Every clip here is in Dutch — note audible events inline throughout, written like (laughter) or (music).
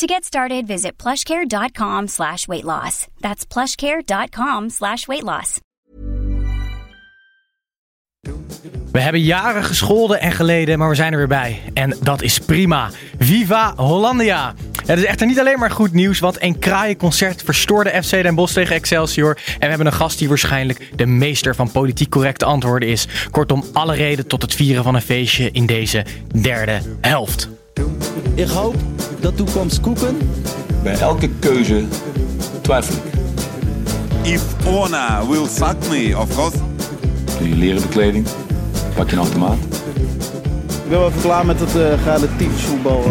To get started, visit plushcare.com slash weight loss. That's plushcare.com slash weight loss. We hebben jaren gescholden en geleden, maar we zijn er weer bij. En dat is prima. Viva Hollandia! Het is echter niet alleen maar goed nieuws, want een kraaienconcert verstoorde FC Den Bosch tegen Excelsior. En we hebben een gast die waarschijnlijk de meester van politiek correcte antwoorden is. Kortom, alle reden tot het vieren van een feestje in deze derde helft. Ik hoop dat toekomst koeken. Bij elke keuze twijfel ik. If Ona will suck me, of course. Doe je leren bekleding, pak je een automaat. Ik ben wel even klaar met het uh, relatief voetbal.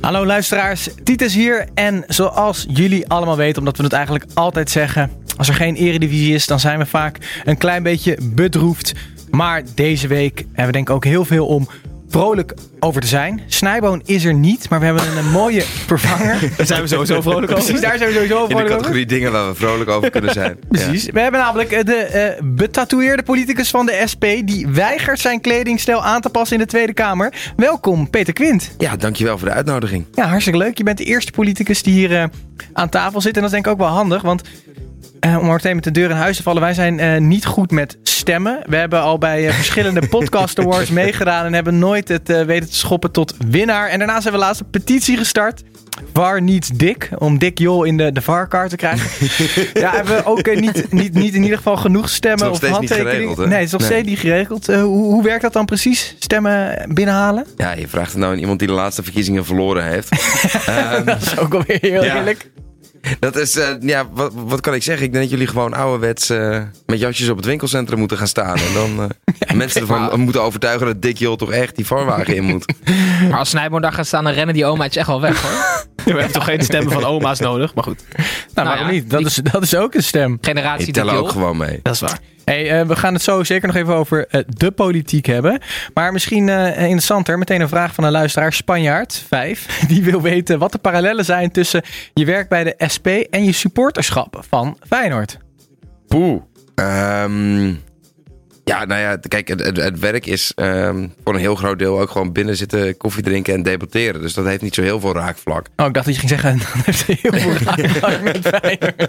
Hallo luisteraars, Titus hier. En zoals jullie allemaal weten, omdat we het eigenlijk altijd zeggen... als er geen eredivisie is, dan zijn we vaak een klein beetje bedroefd. Maar deze week hebben we denk ik ook heel veel om vrolijk over te zijn. Snijboon is er niet, maar we hebben een, mooie (laughs) vervanger. Daar zijn we sowieso vrolijk over. Precies, daar zijn we sowieso vrolijk over. In de categorie dingen waar we vrolijk over kunnen zijn. (laughs) Precies. Ja. We hebben namelijk de uh, betatoeëerde politicus van de SP... die weigert zijn kledingstijl aan te passen in de Tweede Kamer. Welkom, Peter Quint. Ja, dankjewel voor de uitnodiging. Ja, hartstikke leuk. Je bent de eerste politicus die hier uh, aan tafel zit. En dat is denk ik ook wel handig, want... Uh, om meteen met de deur in huis te vallen. Wij zijn uh, niet goed met stemmen. We hebben al bij uh, verschillende (laughs) podcast awards meegedaan. En hebben nooit het weten te schoppen tot winnaar. En daarnaast hebben we laatst een petitie gestart. Waar niet dik. Om dik Jol in de, de varkar te krijgen. (laughs) ja, hebben we ook niet, niet, niet in ieder geval genoeg stemmen of handtekeningen. Nee, het is nog steeds niet geregeld. hoe, hoe werkt dat dan precies? Stemmen binnenhalen? Ja, je vraagt het nou aan iemand die de laatste verkiezingen verloren heeft. um, (laughs) dat is ook alweer heel ja. Dat is, uh, ja, wat, wat kan ik zeggen? Ik denk dat jullie gewoon ouderwets uh, met jasjes op het winkelcentrum moeten gaan staan. En dan uh, (laughs) ja, mensen ervan moeten overtuigen dat Dick Jol toch echt die varwagen in moet. (laughs) Maar als Snijboon daar gaat staan, dan rennen die oma's echt wel weg hoor. (laughs) We hebben toch geen stemmen van oma's nodig, maar goed. Nou, nou waarom ja, niet? Dat, die, is, dat is ook een stem. Generatie Die tellen ook gewoon mee. Dat is waar. Hey, uh, we gaan het zo zeker nog even over uh, de politiek hebben. Maar misschien uh, interessanter, meteen een vraag van een luisteraar, Spanjaard 5. (laughs) Die wil weten wat de parallellen zijn tussen je werk bij de SP en je supporterschap van Feyenoord. Poeh. Um, ja, nou ja, kijk, het, het, het werk is um, voor een heel groot deel ook gewoon binnen zitten koffie drinken en debatteren. Dus dat heeft niet zo heel veel raakvlak. Oh, ik dacht dat je ging zeggen, (laughs) dat heeft heel veel raakvlak met (laughs) Feyenoord.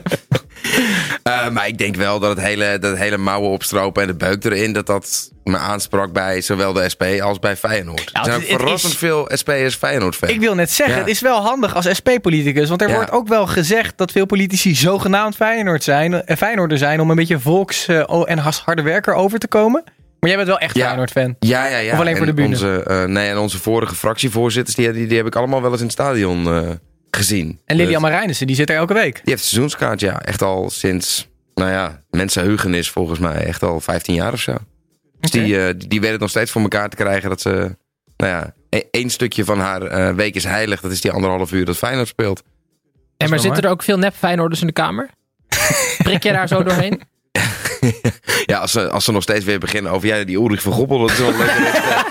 Uh, maar ik denk wel dat het hele, dat hele mouwen opstropen en de beuk erin, dat dat me aansprak bij zowel de SP als bij Feyenoord. Ja, er zijn verrassend is, veel SP'ers Feyenoord-fans. Ik wil net zeggen, ja. het is wel handig als SP-politicus. Want er ja. wordt ook wel gezegd dat veel politici zogenaamd Feyenoord zijn, eh, Feyenoorder zijn om een beetje volks- uh, en harde werker over te komen. Maar jij bent wel echt ja. Feyenoord-fan? Ja, ja, ja. Of alleen en voor de bühne? Onze, uh, nee, en onze vorige fractievoorzitters, die, die, die heb ik allemaal wel eens in het stadion uh, gezien. En Lilian Marijnissen, die zit er elke week? Die heeft seizoenskaart, ja. Echt al sinds, nou ja, mensenheugenis volgens mij. Echt al 15 jaar of zo. Dus okay. die, uh, die, weet het nog steeds voor elkaar te krijgen dat ze, nou ja, één stukje van haar week is heilig. Dat is die anderhalf uur dat Feyenoord speelt. En maar zitten er ook veel nep Feyenoorders in de kamer? (laughs) Prik je daar zo doorheen? (laughs) ja, als ze, als ze nog steeds weer beginnen over jij die Ulrich van Goppel, dat is wel een leuke wedstrijd.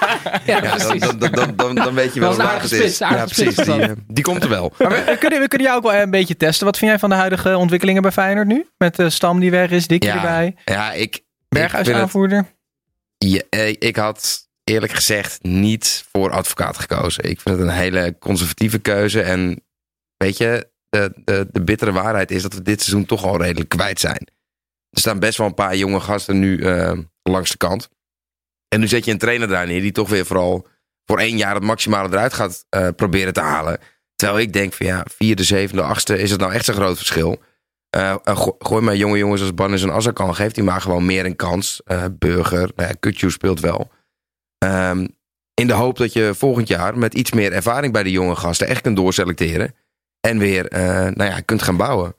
(laughs) ja, ja dan, dan, dan, dan, dan weet je wel waar het is. Ja, precies. Die, die komt er wel. Maar we, kunnen, we kunnen jou ook wel een beetje testen. Wat vind jij van de huidige ontwikkelingen bij Feyenoord nu? Met de Stam die weg is, Dikkie ja, erbij. Ja, ik... Berghuis aanvoerder. Ja, ik had eerlijk gezegd niet voor advocaat gekozen. Ik vind het een hele conservatieve keuze. En weet je, de, de, de bittere waarheid is dat we dit seizoen toch al redelijk kwijt zijn. Er staan best wel een paar jonge gasten nu uh, langs de kant. En nu zet je een trainer daar neer die toch weer vooral voor één jaar het maximale eruit gaat uh, proberen te halen. Terwijl ik denk van ja, vierde, zevende, achtste is het nou echt zo'n groot verschil. Go gooi maar jonge jongens als Bannis en Azarkan. Geeft die maar gewoon meer een kans. Burger, nou ja, Kutju speelt wel. Um, in de hoop dat je volgend jaar met iets meer ervaring bij de jonge gasten echt kunt doorselecteren. En weer nou ja, kunt gaan bouwen.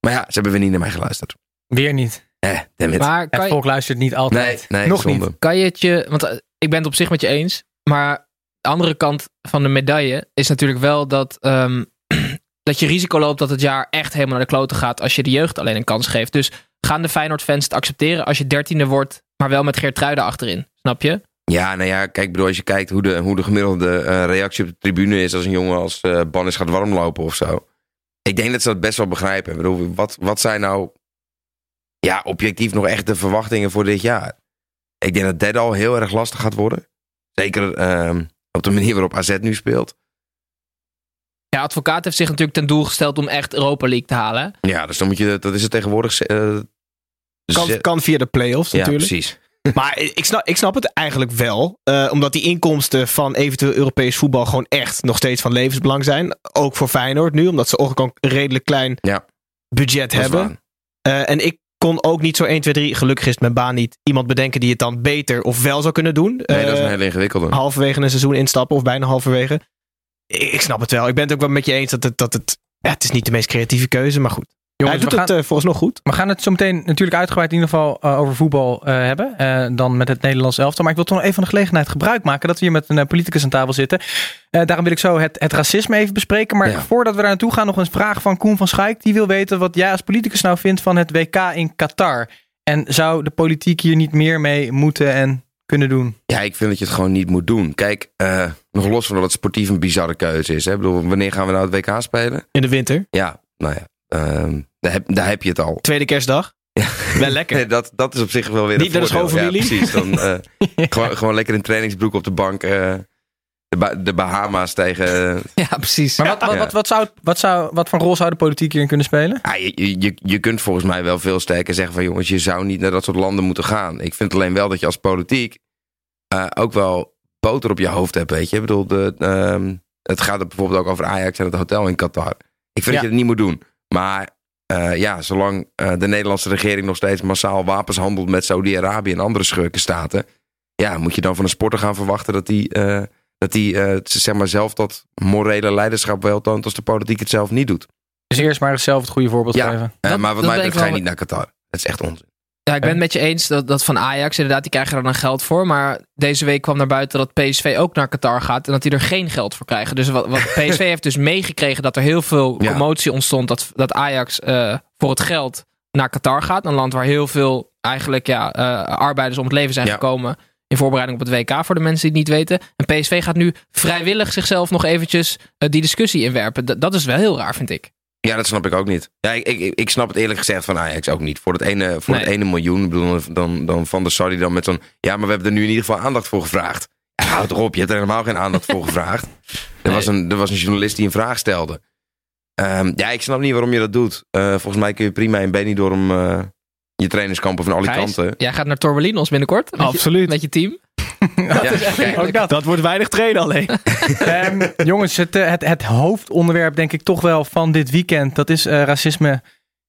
Maar ja, ze hebben weer niet naar mij geluisterd. Weer niet. Eh, maar het volk luistert niet altijd. Nee, nee Nog zonde. niet. Kan je het je... Want uh, ik ben het op zich met je eens. Maar andere kant van de medaille is natuurlijk wel dat, ehm, (clears throat) dat je risico loopt dat het jaar echt helemaal naar de kloten gaat als je de jeugd alleen een kans geeft. Dus gaan de Feyenoord-fans het accepteren als je dertiende wordt, maar wel met Geertruiden achterin? Snap je? Ja, nou ja, kijk, bedoel, als je kijkt hoe de, hoe de gemiddelde eh, reactie op de tribune is als een jongen als eh Bannis gaat warmlopen of zo. Ik denk dat ze dat best wel begrijpen. Ik bedoel, wat, wat zijn nou ja, objectief nog echt de verwachtingen voor dit jaar? Ik denk dat dit al heel erg lastig gaat worden. Zeker ehm, op de manier waarop AZ nu speelt. Ja, advocaat heeft zich natuurlijk ten doel gesteld om echt Europa League te halen. Ja, dus dan moet je, dat is het tegenwoordig. eh, Kan, kan via de play-offs ja, natuurlijk. precies. (laughs) Maar ik snap, ik snap het eigenlijk wel. eh, omdat die inkomsten van eventueel Europees voetbal gewoon echt nog steeds van levensbelang zijn. Ook voor Feyenoord nu, omdat ze ook een redelijk klein Ja. budget Dat hebben. Eh, en ik kon ook niet zo 1, 2, 3, gelukkig is mijn baan niet, iemand bedenken die het dan beter of wel zou kunnen doen. Nee, dat is Eh, een hele ingewikkelde. halverwege een seizoen instappen of bijna halverwege. Ik, ik snap het wel. Ik ben het ook wel met je eens dat het, dat het, ja, het is niet de meest creatieve keuze, maar goed. Jongens, Hij doet we gaan, het eh, volgens nog goed. we gaan het zo meteen natuurlijk uitgebreid in ieder geval eh, over voetbal eh, hebben. eh, dan met het Nederlands elftal. Maar ik wil toch nog even van de gelegenheid gebruik maken dat we hier met een politicus aan tafel zitten. Eh, daarom wil ik zo het, het racisme even bespreken. Maar Ja. voordat we daar naartoe gaan, nog een vraag van Koen van Schaik. Die wil weten wat jij als politicus nou vindt van het WK in Qatar. En zou de politiek hier niet meer mee moeten en kunnen doen? Ja, ik vind dat je het gewoon niet moet doen. Kijk, eh, nog los van dat het sportief een bizarre keuze is. Hè? Ik bedoel, wanneer gaan we nou het WK spelen? In de winter. Ja, nou ja, ehm, daar, heb, daar heb je het al. Tweede kerstdag. Wel lekker. (laughs) Nee, dat, dat is op zich wel weer Niet een naar de voordeel. schoonfamilie? Ja, precies. Dan, (laughs) eh, gewoon, gewoon lekker in trainingsbroek op de bank. eh, de, Ba- de Bahama's tegen... Ja, precies. Maar wat, wat, Ja. wat, wat, zou, wat, zou, wat voor rol zou de politiek hierin kunnen spelen? Ja, je, je- je, kunt volgens mij wel veel sterker zeggen van jongens, je zou niet naar dat soort landen moeten gaan. Ik vind alleen wel dat je als politiek eh, ook wel boter op je hoofd hebt, weet je. Ik bedoel, de, ehm, het gaat er bijvoorbeeld ook over Ajax en het hotel in Qatar. Ik vind Ja. dat je het niet moet doen. Maar eh, ja, zolang eh, de Nederlandse regering nog steeds massaal wapens handelt met Saudi-Arabië en andere schurkenstaten, ja, moet je dan van een sporter gaan verwachten dat die, eh, dat die eh, zeg maar zelf dat morele leiderschap wel toont als de politiek het zelf niet doet. Dus eerst maar zelf het goede voorbeeld Ja. geven. Dat- maar wat dat mij betreft ga je niet naar Qatar. Dat is echt onzin. Ja, ik ben het met je eens dat, dat van Ajax, inderdaad, die krijgen er dan geld voor. Maar deze week kwam naar buiten dat PSV ook naar Qatar gaat en dat die er geen geld voor krijgen. Dus wat, wat (laughs) PSV heeft dus meegekregen dat er heel veel Ja. commotie ontstond dat, dat Ajax eh, voor het geld naar Qatar gaat. Een land waar heel veel eigenlijk ja, eh, arbeiders om het leven zijn Ja. gekomen in voorbereiding op het WK, voor de mensen die het niet weten. En PSV gaat nu vrijwillig zichzelf nog eventjes eh, die discussie inwerpen. D- dat is wel heel raar, vind ik. Ja, dat snap ik ook niet. Ja, ik, ik, ik snap het eerlijk gezegd van Ajax ook niet. Voor het ene, voor het ene miljoen. Ik bedoel, dan, dan van de Saudi dan met zo'n... Ja, maar we hebben er nu in ieder geval aandacht voor gevraagd. Ja, houd toch op, je hebt er helemaal geen aandacht voor gevraagd. (laughs) Er, Nee. was een, er was een journalist die een vraag stelde. Ehm, ja, ik snap niet waarom je dat doet. Eh, volgens mij kun je prima in Benidorm eh je trainingskampen van Gijs, Alicante... jij gaat naar Torrelinos binnenkort met, Absoluut. Je, met je team. (laughs) Ja, Ook dat. Dat wordt weinig trainen alleen. (laughs) Ehm, jongens, het, eh, het, het hoofdonderwerp denk ik toch wel van dit weekend. Dat is eh, racisme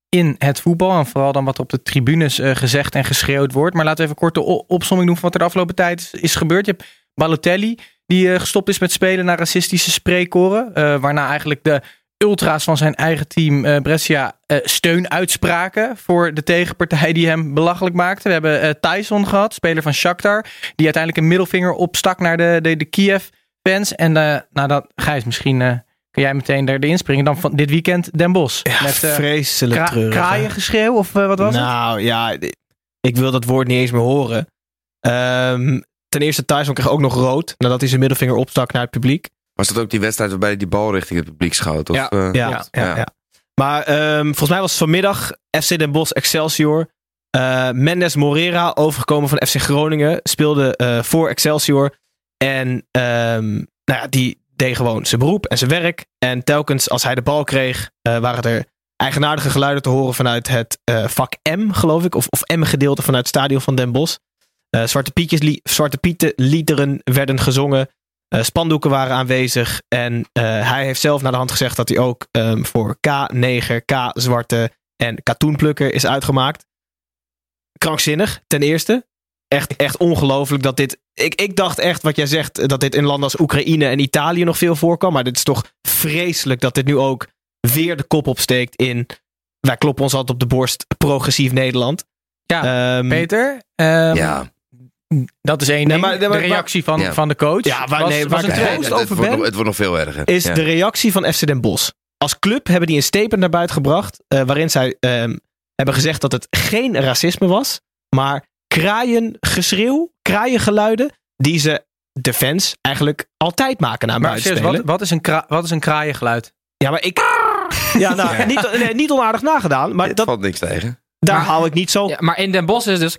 in het voetbal. En vooral dan wat op de tribunes eh, gezegd en geschreeuwd wordt. Maar laten we even korte o- opsomming doen van wat er de afgelopen tijd is, is gebeurd. Je hebt Balotelli, die gestopt is met spelen naar racistische spreekkoren. waarna eigenlijk de ultra's van zijn eigen team eh, Brescia eh, steun uitspraken voor de tegenpartij die hem belachelijk maakte. We hebben eh, Tyson gehad, speler van Shakhtar, die uiteindelijk een middelvinger opstak naar de, de, de Kiev fans. En nou, dat, Gijs, misschien kan jij meteen er erin springen. Dan van dit weekend Den Bosch. Ja, met vreselijk kra- treurig. hè? kraaiengeschreeuw of wat was het? nou ja, ik wil dat woord niet eens meer horen. Ehm, ten eerste, Tyson kreeg ook nog rood nadat hij zijn middelvinger opstak naar het publiek. Was dat ook die wedstrijd waarbij hij die bal richting het publiek schoot? Of, Ja. eh, Ja, Ja, ja, ja. ja. Maar ehm, volgens mij was het vanmiddag FC Den Bosch Excelsior. Eh, Mendes Morera, overgekomen van FC Groningen, speelde eh, voor Excelsior. En ehm, nou ja, die deed gewoon zijn beroep en zijn werk. En telkens als hij de bal kreeg, eh, waren er eigenaardige geluiden te horen vanuit het eh, vak M, geloof ik. Of, of M-gedeelte vanuit het stadion van Den Bosch. Eh, Zwarte, Pietjes, li- Zwarte Pieten liederen werden gezongen. Eh, spandoeken waren aanwezig. En eh, hij heeft zelf naar de hand gezegd dat hij ook ehm, voor K-neger, K-zwarte en katoenplukker is uitgemaakt. Krankzinnig, ten eerste. Echt, echt ongelooflijk dat dit... Ik, ik dacht echt wat jij zegt, dat dit in landen als Oekraïne en Italië nog veel voorkwam. Maar dit is toch vreselijk dat dit nu ook weer de kop opsteekt in... Wij kloppen ons altijd op de borst, progressief Nederland. Ja, Ehm, Peter, ehm, ja. Dat is één Nee, ding. maar- nee, maar- de reactie van, Ja. van de coach. Ja, waar- was, nee, was waar troost het, over wordt, Ben. nog- het wordt nog veel erger. is Ja. de reactie van FC Den Bosch. Als club hebben die een statement naar buiten gebracht. eh, waarin zij ehm, hebben gezegd dat het geen racisme was. Maar kraaiengeschreeuw, kraaiengeluiden. die ze de fans eigenlijk altijd maken naar buiten wat, wat, is een kra- wat is een kraaiengeluid? Ja, maar ik. Ja, nou, Niet, nee, niet onaardig nagedaan. Maar dat, valt niks tegen. daar Maar- hou ik niet zo. Ja, maar in Den Bosch is het dus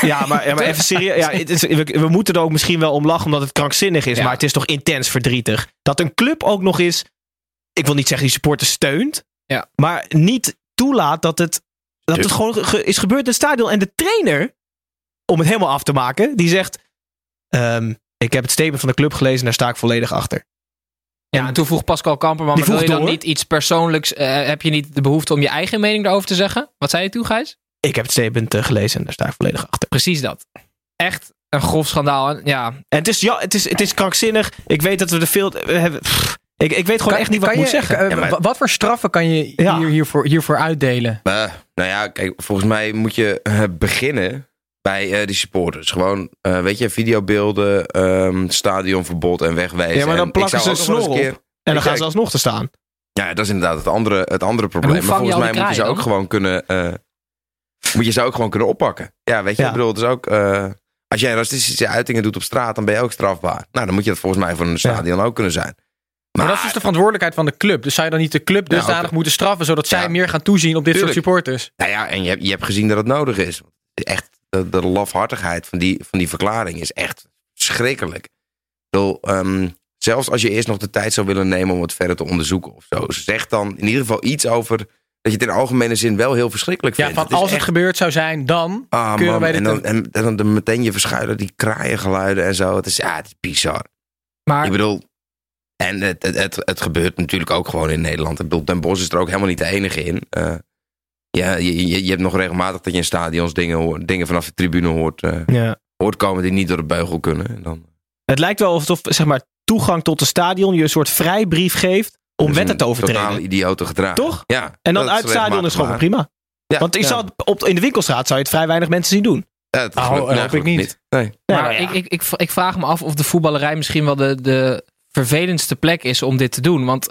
(laughs) Ja, maar, ja, maar even serieus. Ja, het is, we, we moeten er ook misschien wel om lachen omdat het krankzinnig is. Ja. Maar het is toch intens verdrietig. Dat een club ook nog eens. Ik wil niet zeggen die supporters steunt. Ja. Maar niet toelaat dat het, dat het gewoon ge- is gebeurd in het stadion. En de trainer, om het helemaal af te maken, die zegt. ehm, ik heb het statement van de club gelezen en daar sta ik volledig achter. Ja, en toen vroeg Pascal Kamperman, maar wil je dan door. niet iets persoonlijks, eh, heb je niet de behoefte om je eigen mening daarover te zeggen? Wat zei je toen, Gijs? Ik heb het statement eh, gelezen en daar sta ik volledig achter. Precies dat. Echt een grof schandaal. En Ja, En het is, ja, het is, het is krankzinnig. Ik weet dat we er veel. We hebben, pff, ik, ik weet gewoon echt niet wat ik moet je- zeggen. Ja, maar- wa- Wat voor straffen kan je Ja. hier, hiervoor, hiervoor uitdelen? Eh, nou ja, kijk, volgens mij moet je eh, beginnen bij eh die supporters. Gewoon, eh, weet je, videobeelden, ehm, stadionverbod en wegwijzen. Ja, maar dan plakken zou ze snor een op. keer- En dan gaan ze alsnog te staan. Ja, dat is inderdaad het andere, het andere probleem. Maar volgens mij die moet je ze ook gewoon kunnen... moet je ze ook gewoon kunnen oppakken. Ja, weet je, Ja. ik bedoel, het is ook... eh, als jij racistische uitingen doet op straat, dan ben je ook strafbaar. Nou, dan moet je dat volgens mij voor een stadion ook kunnen zijn. Maar, dat is dus de verantwoordelijkheid van de club. Dus zou je dan niet de club dusdanig moeten straffen... zodat zij Ja. meer gaan toezien op dit Tuurlijk. soort supporters? Nou ja, en je hebt, je hebt gezien dat het nodig is. Echt, de, de lafhartigheid van die, van die verklaring is echt schrikkelijk. Ik bedoel, ehm, zelfs als je eerst nog de tijd zou willen nemen om het verder te onderzoeken of zo. Zeg dan in ieder geval iets over dat je het in algemene zin wel heel verschrikkelijk Ja, vindt. van is als het gebeurd zou zijn, dan Ah, man, wij dit... en, dan, een- en, en dan de- meteen je verschuilen, die kraaiengeluiden en zo. Het is, ja, het is bizar. maar Ik bedoel, en het, het, het, het gebeurt natuurlijk ook gewoon in Nederland. Ik bedoel, Den Bosch is er ook helemaal niet de enige in. Eh, ja, je, je, je hebt nog regelmatig dat je in stadions dingen, dingen vanaf de tribune hoort, eh, Ja. hoort komen die niet door de beugel kunnen. En dan, Het lijkt wel alsof zeg maar, toegang tot het stadion je een soort vrijbrief geeft om dat is wetten te overtreden. Totaal idiote gedrag. Toch? Ja. En dan dat uit het stadion is gewoon prima. Ja, Want ik ja. zou het op, in de winkelstraat zou je het vrij weinig mensen zien doen. Ja, dat Oh, hoop ik niet. Nee. Maar nou ja. ik, ik, ik, ik vraag me af of de voetballerij misschien wel de, de vervelendste plek is om dit te doen. Want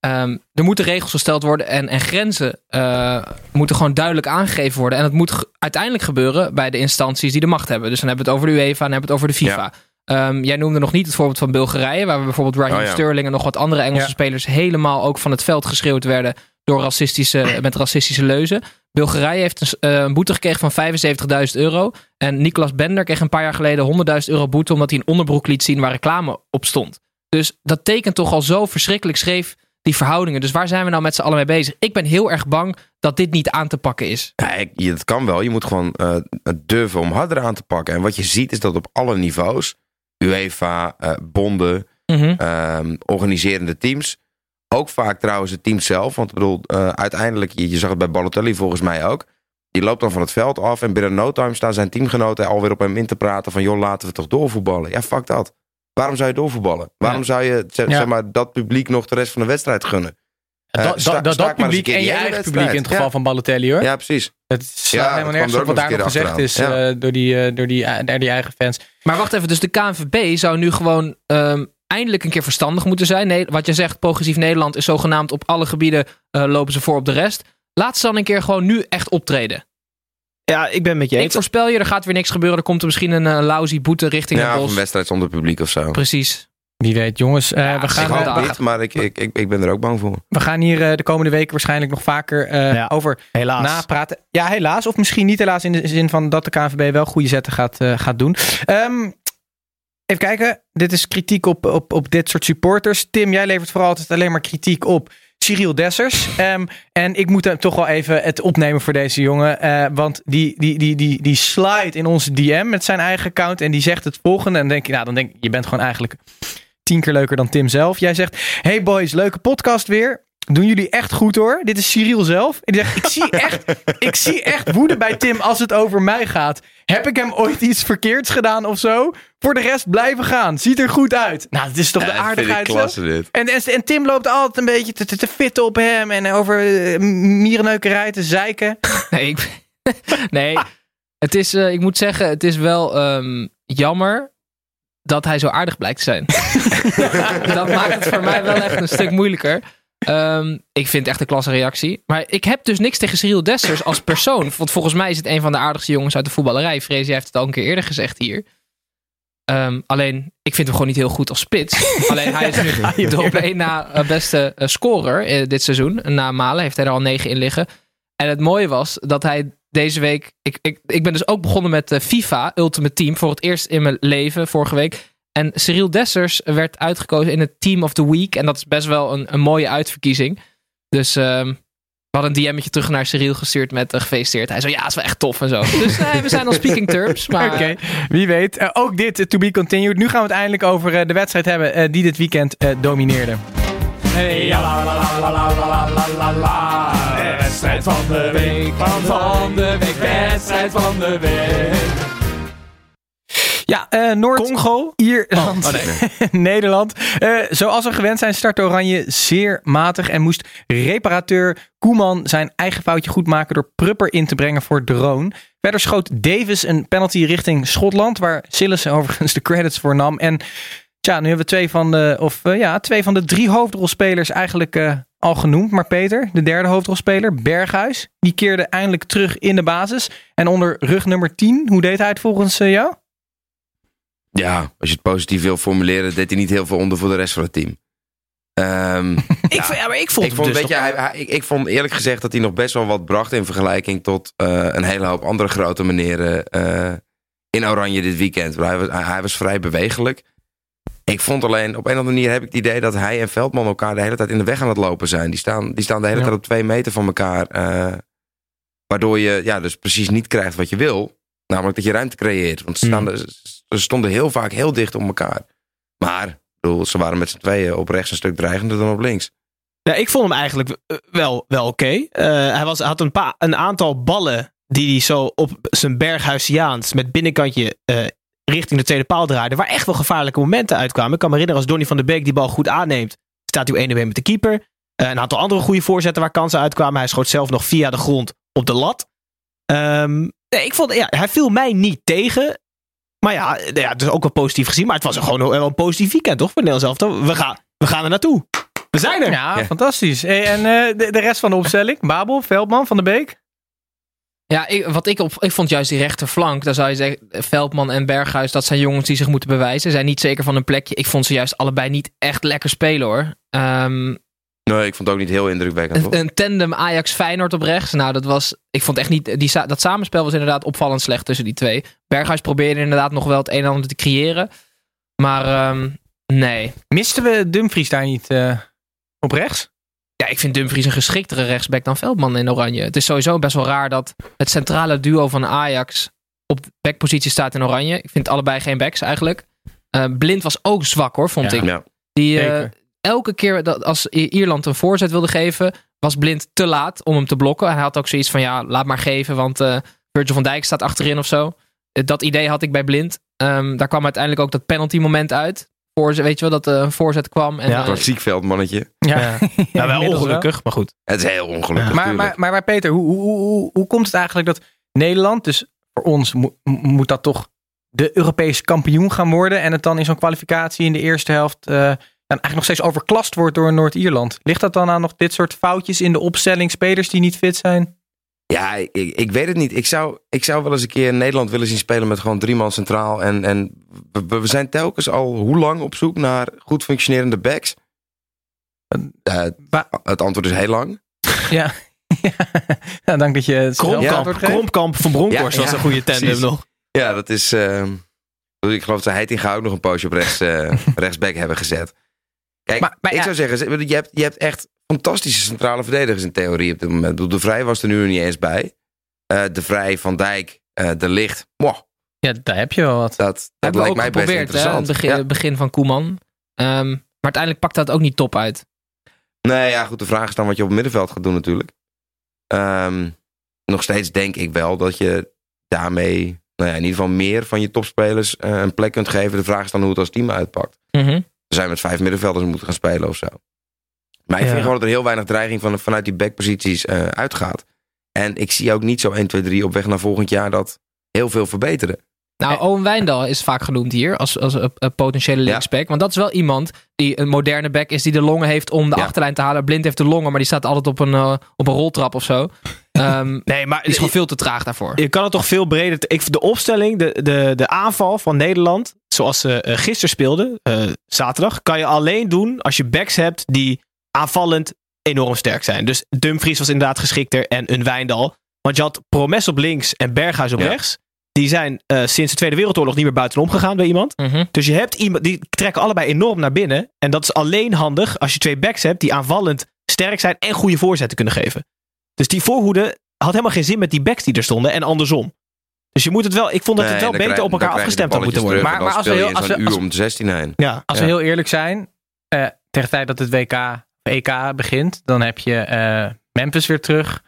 ehm, er moeten regels gesteld worden en, en grenzen eh, moeten gewoon duidelijk aangegeven worden. En het moet uiteindelijk gebeuren bij de instanties die de macht hebben. Dus dan hebben we het over de UEFA en dan hebben we het over de FIFA. Ehm, jij noemde nog niet het voorbeeld van Bulgarije, waar we bijvoorbeeld Raheem Oh ja. Sterling en nog wat andere Engelse Ja. spelers helemaal ook van het veld geschreeuwd werden door racistische, (clears throat) met racistische leuzen. Bulgarije heeft een, eh, een boete gekregen van 75.000 euro. En Nicolas Bender kreeg een paar jaar geleden 100.000 euro boete omdat hij een onderbroek liet zien waar reclame op stond. Dus dat tekent toch al zo verschrikkelijk schreef die verhoudingen. Dus waar zijn we nou met z'n allen mee bezig? Ik ben heel erg bang dat dit niet aan te pakken is. Ja, ik- je- dat kan wel. Je moet gewoon eh, durven om harder aan te pakken. En wat je ziet is dat op alle niveaus, UEFA, eh, bonden, ehm, organiserende teams, ook vaak trouwens het team zelf. Want ik bedoel, eh, uiteindelijk, je, je zag het bij Balotelli volgens mij ook. Die loopt dan van het veld af en binnen no time staan zijn teamgenoten alweer op hem in te praten van joh, laten we toch doorvoetballen. Ja, fuck dat. Waarom zou je doorvoetballen? Waarom zou je zeg, Ja. zeg maar, dat publiek nog de rest van de wedstrijd gunnen? Eh, dat, sta- dat, sta publiek en je eigen wedstrijd. publiek in het geval Ja. van Balotelli hoor. Ja, precies. Het slaat Ja, dat helemaal nergens er op wat daar nog gezegd is eh, door, die, eh, door, die, door die eigen fans. Maar wacht even, dus de KNVB zou nu gewoon ehm, eindelijk een keer verstandig moeten zijn. Nee, wat je zegt, progressief Nederland is zogenaamd op alle gebieden eh, lopen ze voor op de rest. Laat ze dan een keer gewoon nu echt optreden. Ja, ik ben met je Ik eens. voorspel je, er gaat weer niks gebeuren. Er komt er misschien een uh, lousy boete richting Ja, of bos. een wedstrijd zonder publiek of zo. Precies. Wie weet, jongens. eh, Ja, we, gaan, Ik hoop eh, dit, maar ik, ik, ik, ik ben er ook bang voor. we gaan hier eh, de komende weken waarschijnlijk nog vaker eh, Ja. over Helaas. napraten. Ja, helaas. Of misschien niet helaas in de zin van dat de KNVB wel goede zetten gaat, eh, gaat doen. Ehm, even kijken. Dit is kritiek op, op, op dit soort supporters. Tim, jij levert vooral altijd alleen maar kritiek op Cyril Dessers. Ehm, en ik moet hem toch wel even het opnemen voor deze jongen. eh, want die, die, die, die, die slide in onze DM met zijn eigen account. En die zegt het volgende. En dan denk je, nou, dan denk je, je bent gewoon eigenlijk tien keer leuker dan Tim zelf. Jij zegt, hey boys, leuke podcast weer. Doen jullie echt goed hoor. Dit is Cyril zelf. En die zegt, ik zie echt, (laughs) ik zie echt woede bij Tim als het over mij gaat. Heb ik hem ooit iets verkeerds gedaan of zo? Voor de rest blijven gaan. Ziet er goed uit. Nou, dat is toch de Ja, aardigheid klasse dit. En, en, en Tim loopt altijd een beetje te, te, te fitten op hem. En over uh, mierenneukerij te zeiken. (laughs) Nee, ik, (laughs) nee. Het is, eh, ik moet zeggen, het is wel ehm, jammer dat hij zo aardig blijkt te zijn. (laughs) dat maakt het voor mij wel echt een stuk moeilijker. Ehm, ik vind het echt een klasse reactie. Maar ik heb dus niks tegen Cyril Dessers als persoon. Want volgens mij is het een van de aardigste jongens uit de voetballerij. Vrees, heeft het al een keer eerder gezegd hier. Ehm, alleen, ik vind hem gewoon niet heel goed als spits. (laughs) alleen, hij is nu de op één na eh, beste eh, scorer eh, dit seizoen. Na Malen heeft hij er al negen in liggen. En het mooie was dat hij deze week... Ik, ik, ik ben dus ook begonnen met eh, FIFA Ultimate Team. Voor het eerst in mijn leven, vorige week. En Cyril Dessers werd uitgekozen in het Team of the Week. En dat is best wel een, een mooie uitverkiezing. Dus ehm, we hadden een DM'tje terug naar Cyril gestuurd met uh, gefeliciteerd. Hij zei, ja, is wel echt tof en zo. (laughs) Dus eh, we zijn on speaking terms. Maar Oké, wie weet. Ook dit to be continued. Nu gaan we het eindelijk over de wedstrijd hebben die dit weekend eh, domineerde. Hey, ja, la, la, la, Wedstrijd van de week, van, van de week, wedstrijd van de week. Ja, eh Noord... Congo? Ierland, Oh, nee. (laughs) Nederland. Eh, zoals we gewend zijn, startte Oranje zeer matig en moest reparateur Koeman zijn eigen foutje goed maken door Prupper in te brengen voor Drone. Verder schoot Davis een penalty richting Schotland, waar Sillis overigens de credits voor nam. En tja, nu hebben we twee van de, of, eh, ja, twee van de drie hoofdrolspelers eigenlijk eh, al genoemd. Maar Peter, de derde hoofdrolspeler, Berghuis, die keerde eindelijk terug in de basis. En onder rug nummer 10, hoe deed hij het volgens eh, jou? Ja, als je het positief wil formuleren, deed hij niet heel veel onder voor de rest van het team. Ehm, (laughs) Ik, vond- ja, maar ik vond ik, het vond, dus weet je, nog- hij, hij- ik, ik vond eerlijk gezegd dat hij nog best wel wat bracht in vergelijking tot eh, een hele hoop andere grote meneren eh, in Oranje dit weekend. Hij was, hij, hij was vrij bewegelijk. Ik vond alleen, op een of andere manier heb ik het idee dat hij en Veldman elkaar de hele tijd in de weg aan het lopen zijn. Die staan, die staan de hele Ja. tijd op twee meter van elkaar. eh, waardoor je ja, dus precies niet krijgt wat je wil. Namelijk dat je ruimte creëert. Want ze, staan, Hmm. ze stonden heel vaak heel dicht op elkaar. Maar bedoel, ze waren met z'n tweeën op rechts een stuk dreigender dan op links. Ja, ik vond hem eigenlijk eh, wel, wel oké. Eh, hij was, had een, paar, een aantal ballen die hij zo op zijn berghuisiaans met binnenkantje richting de tweede paal draaide. Waar echt wel gevaarlijke momenten uitkwamen. Ik kan me herinneren als Donny van der Beek die bal goed aanneemt. Staat hij op 1 1 met de keeper. Eh, een aantal andere goede voorzetten waar kansen uitkwamen. Hij schoot zelf nog via de grond op de lat. Ehm, nee, ik vond, ja, hij viel mij niet tegen. Maar ja, eh, ja, het is ook wel positief gezien. Maar het was gewoon wel een positief weekend, toch? Voor Nederland zelf. We gaan, we gaan er naartoe. We zijn er. Ja, fantastisch. Hey, en eh, de, de rest van de opstelling? Babel, Veldman, Van de Beek? Ja, ik, wat ik, op, ik vond juist die rechterflank. Daar zou je zeggen, Veldman en Berghuis, dat zijn jongens die zich moeten bewijzen. Ze zijn niet zeker van hun plekje. Ik vond ze juist allebei niet echt lekker spelen hoor. Ehm, Nee, ik vond het ook niet heel indrukwekkend. een, een tandem Ajax-Feyenoord op rechts. Nou, dat was. Ik vond echt niet. Die, dat samenspel was inderdaad opvallend slecht tussen die twee. Berghuis probeerde inderdaad nog wel het een en ander te creëren. Maar ehm, nee. Misten we Dumfries daar niet eh, op rechts? Ja, ik vind Dumfries een geschiktere rechtsback dan Veldman in Oranje. Het is sowieso best wel raar dat het centrale duo van Ajax op de backpositie staat in Oranje. Ik vind allebei geen backs eigenlijk. Eh, Blind was ook zwak hoor, vond Ja. ik. Ja. Die eh, elke keer dat als Ierland een voorzet wilde geven, was Blind te laat om hem te blokken. Hij had ook zoiets van ja, laat maar geven, want eh Virgil van Dijk staat achterin of zo. Dat idee had ik bij Blind. Ehm, daar kwam uiteindelijk ook dat penalty moment uit. Voor, weet je wel, dat een voorzet kwam. En, Ja. Klassiek veldmannetje. Ja, Ja, (laughs) wel ongelukkig, maar goed. Het is heel ongelukkig. Maar, maar, maar, maar Peter, hoe, hoe, hoe, hoe komt het eigenlijk dat Nederland, dus voor ons mo- moet dat toch de Europese kampioen gaan worden en het dan in zo'n kwalificatie in de eerste helft eh, dan eigenlijk nog steeds overklast wordt door Noord-Ierland? Ligt dat dan aan nog dit soort foutjes in de opstelling, spelers die niet fit zijn? Ja, ik, weet het niet. Ik zou, ik zou wel eens een keer Nederland willen zien spelen met gewoon drie man centraal. En, en we, we zijn telkens al hoe lang op zoek naar goed functionerende backs? Eh, het antwoord is heel lang. (laughs) Ja, (laughs) ja dank dat je het geeft. Krompkamp van Bronkhorst Ja, was ja, een goede tandem precies. nog. Ja, dat is... eh, ik geloof dat Heitinga ook nog een poosje op rechts, eh, (laughs) rechtsback hebben gezet. Kijk, Maar- maar ik ja. zou zeggen, ze- je hebt, je hebt echt fantastische centrale verdedigers in theorie op dit moment. De Vrij was er nu nog niet eens bij. Eh, de Vrij, Van Dijk, eh, De Licht. Mwah, Ja, daar heb je wel wat. dat dat hebben we lijkt mij best hè, het interessant. begin, Ja. het begin van Koeman. Ehm, maar uiteindelijk pakt dat ook niet top uit. Nee, ja, goed. De vraag is dan wat je op het middenveld gaat doen natuurlijk. Ehm, nog steeds denk ik wel dat je daarmee nou ja, in ieder geval meer van je topspelers eh, een plek kunt geven. De vraag is dan hoe het als team uitpakt. Mhm. We zijn met vijf middenvelders moeten gaan spelen of zo. Maar ik Ja. vind gewoon dat er heel weinig dreiging van, vanuit die backposities eh uitgaat. En ik zie ook niet zo 1, 2, 3 op weg naar volgend jaar dat heel veel verbeteren. Nou, Owen Wijndal is vaak genoemd hier als, als een, een potentiële linksback. Want dat is wel iemand die een moderne back is die de longen heeft om de Ja. achterlijn te halen. Blind heeft de longen, maar die staat altijd op een, eh, op een roltrap of zo. (laughs) Ehm, Nee, maar die is gewoon veel te traag daarvoor. Je kan het toch veel breder. Ik, de opstelling, de, de, de aanval van Nederland, zoals ze eh, gisteren speelden, eh, zaterdag, kan je alleen doen als je backs hebt die aanvallend enorm sterk zijn. Dus Dumfries was inderdaad geschikter en een Wijndal. Want je had Promes op links en Berghuis op Ja. rechts. Die zijn eh, sinds de Tweede Wereldoorlog niet meer buitenom gegaan bij iemand. Mhm. Dus je hebt iemand, die trekken allebei enorm naar binnen. En dat is alleen handig als je twee backs hebt die aanvallend sterk zijn en goede voorzetten kunnen geven. Dus die voorhoede had helemaal geen zin met die backs die er stonden en andersom. Dus je moet het wel, ik vond dat het Nee, wel beter krijg- op elkaar afgestemd had moeten worden. terug Maar- maar als we heel- als we- uur als- om de 16 heen. Ja, Als Ja. we heel eerlijk zijn, eh, tegen de tijd dat het WK, EK begint, dan heb je eh, Memphis weer terug.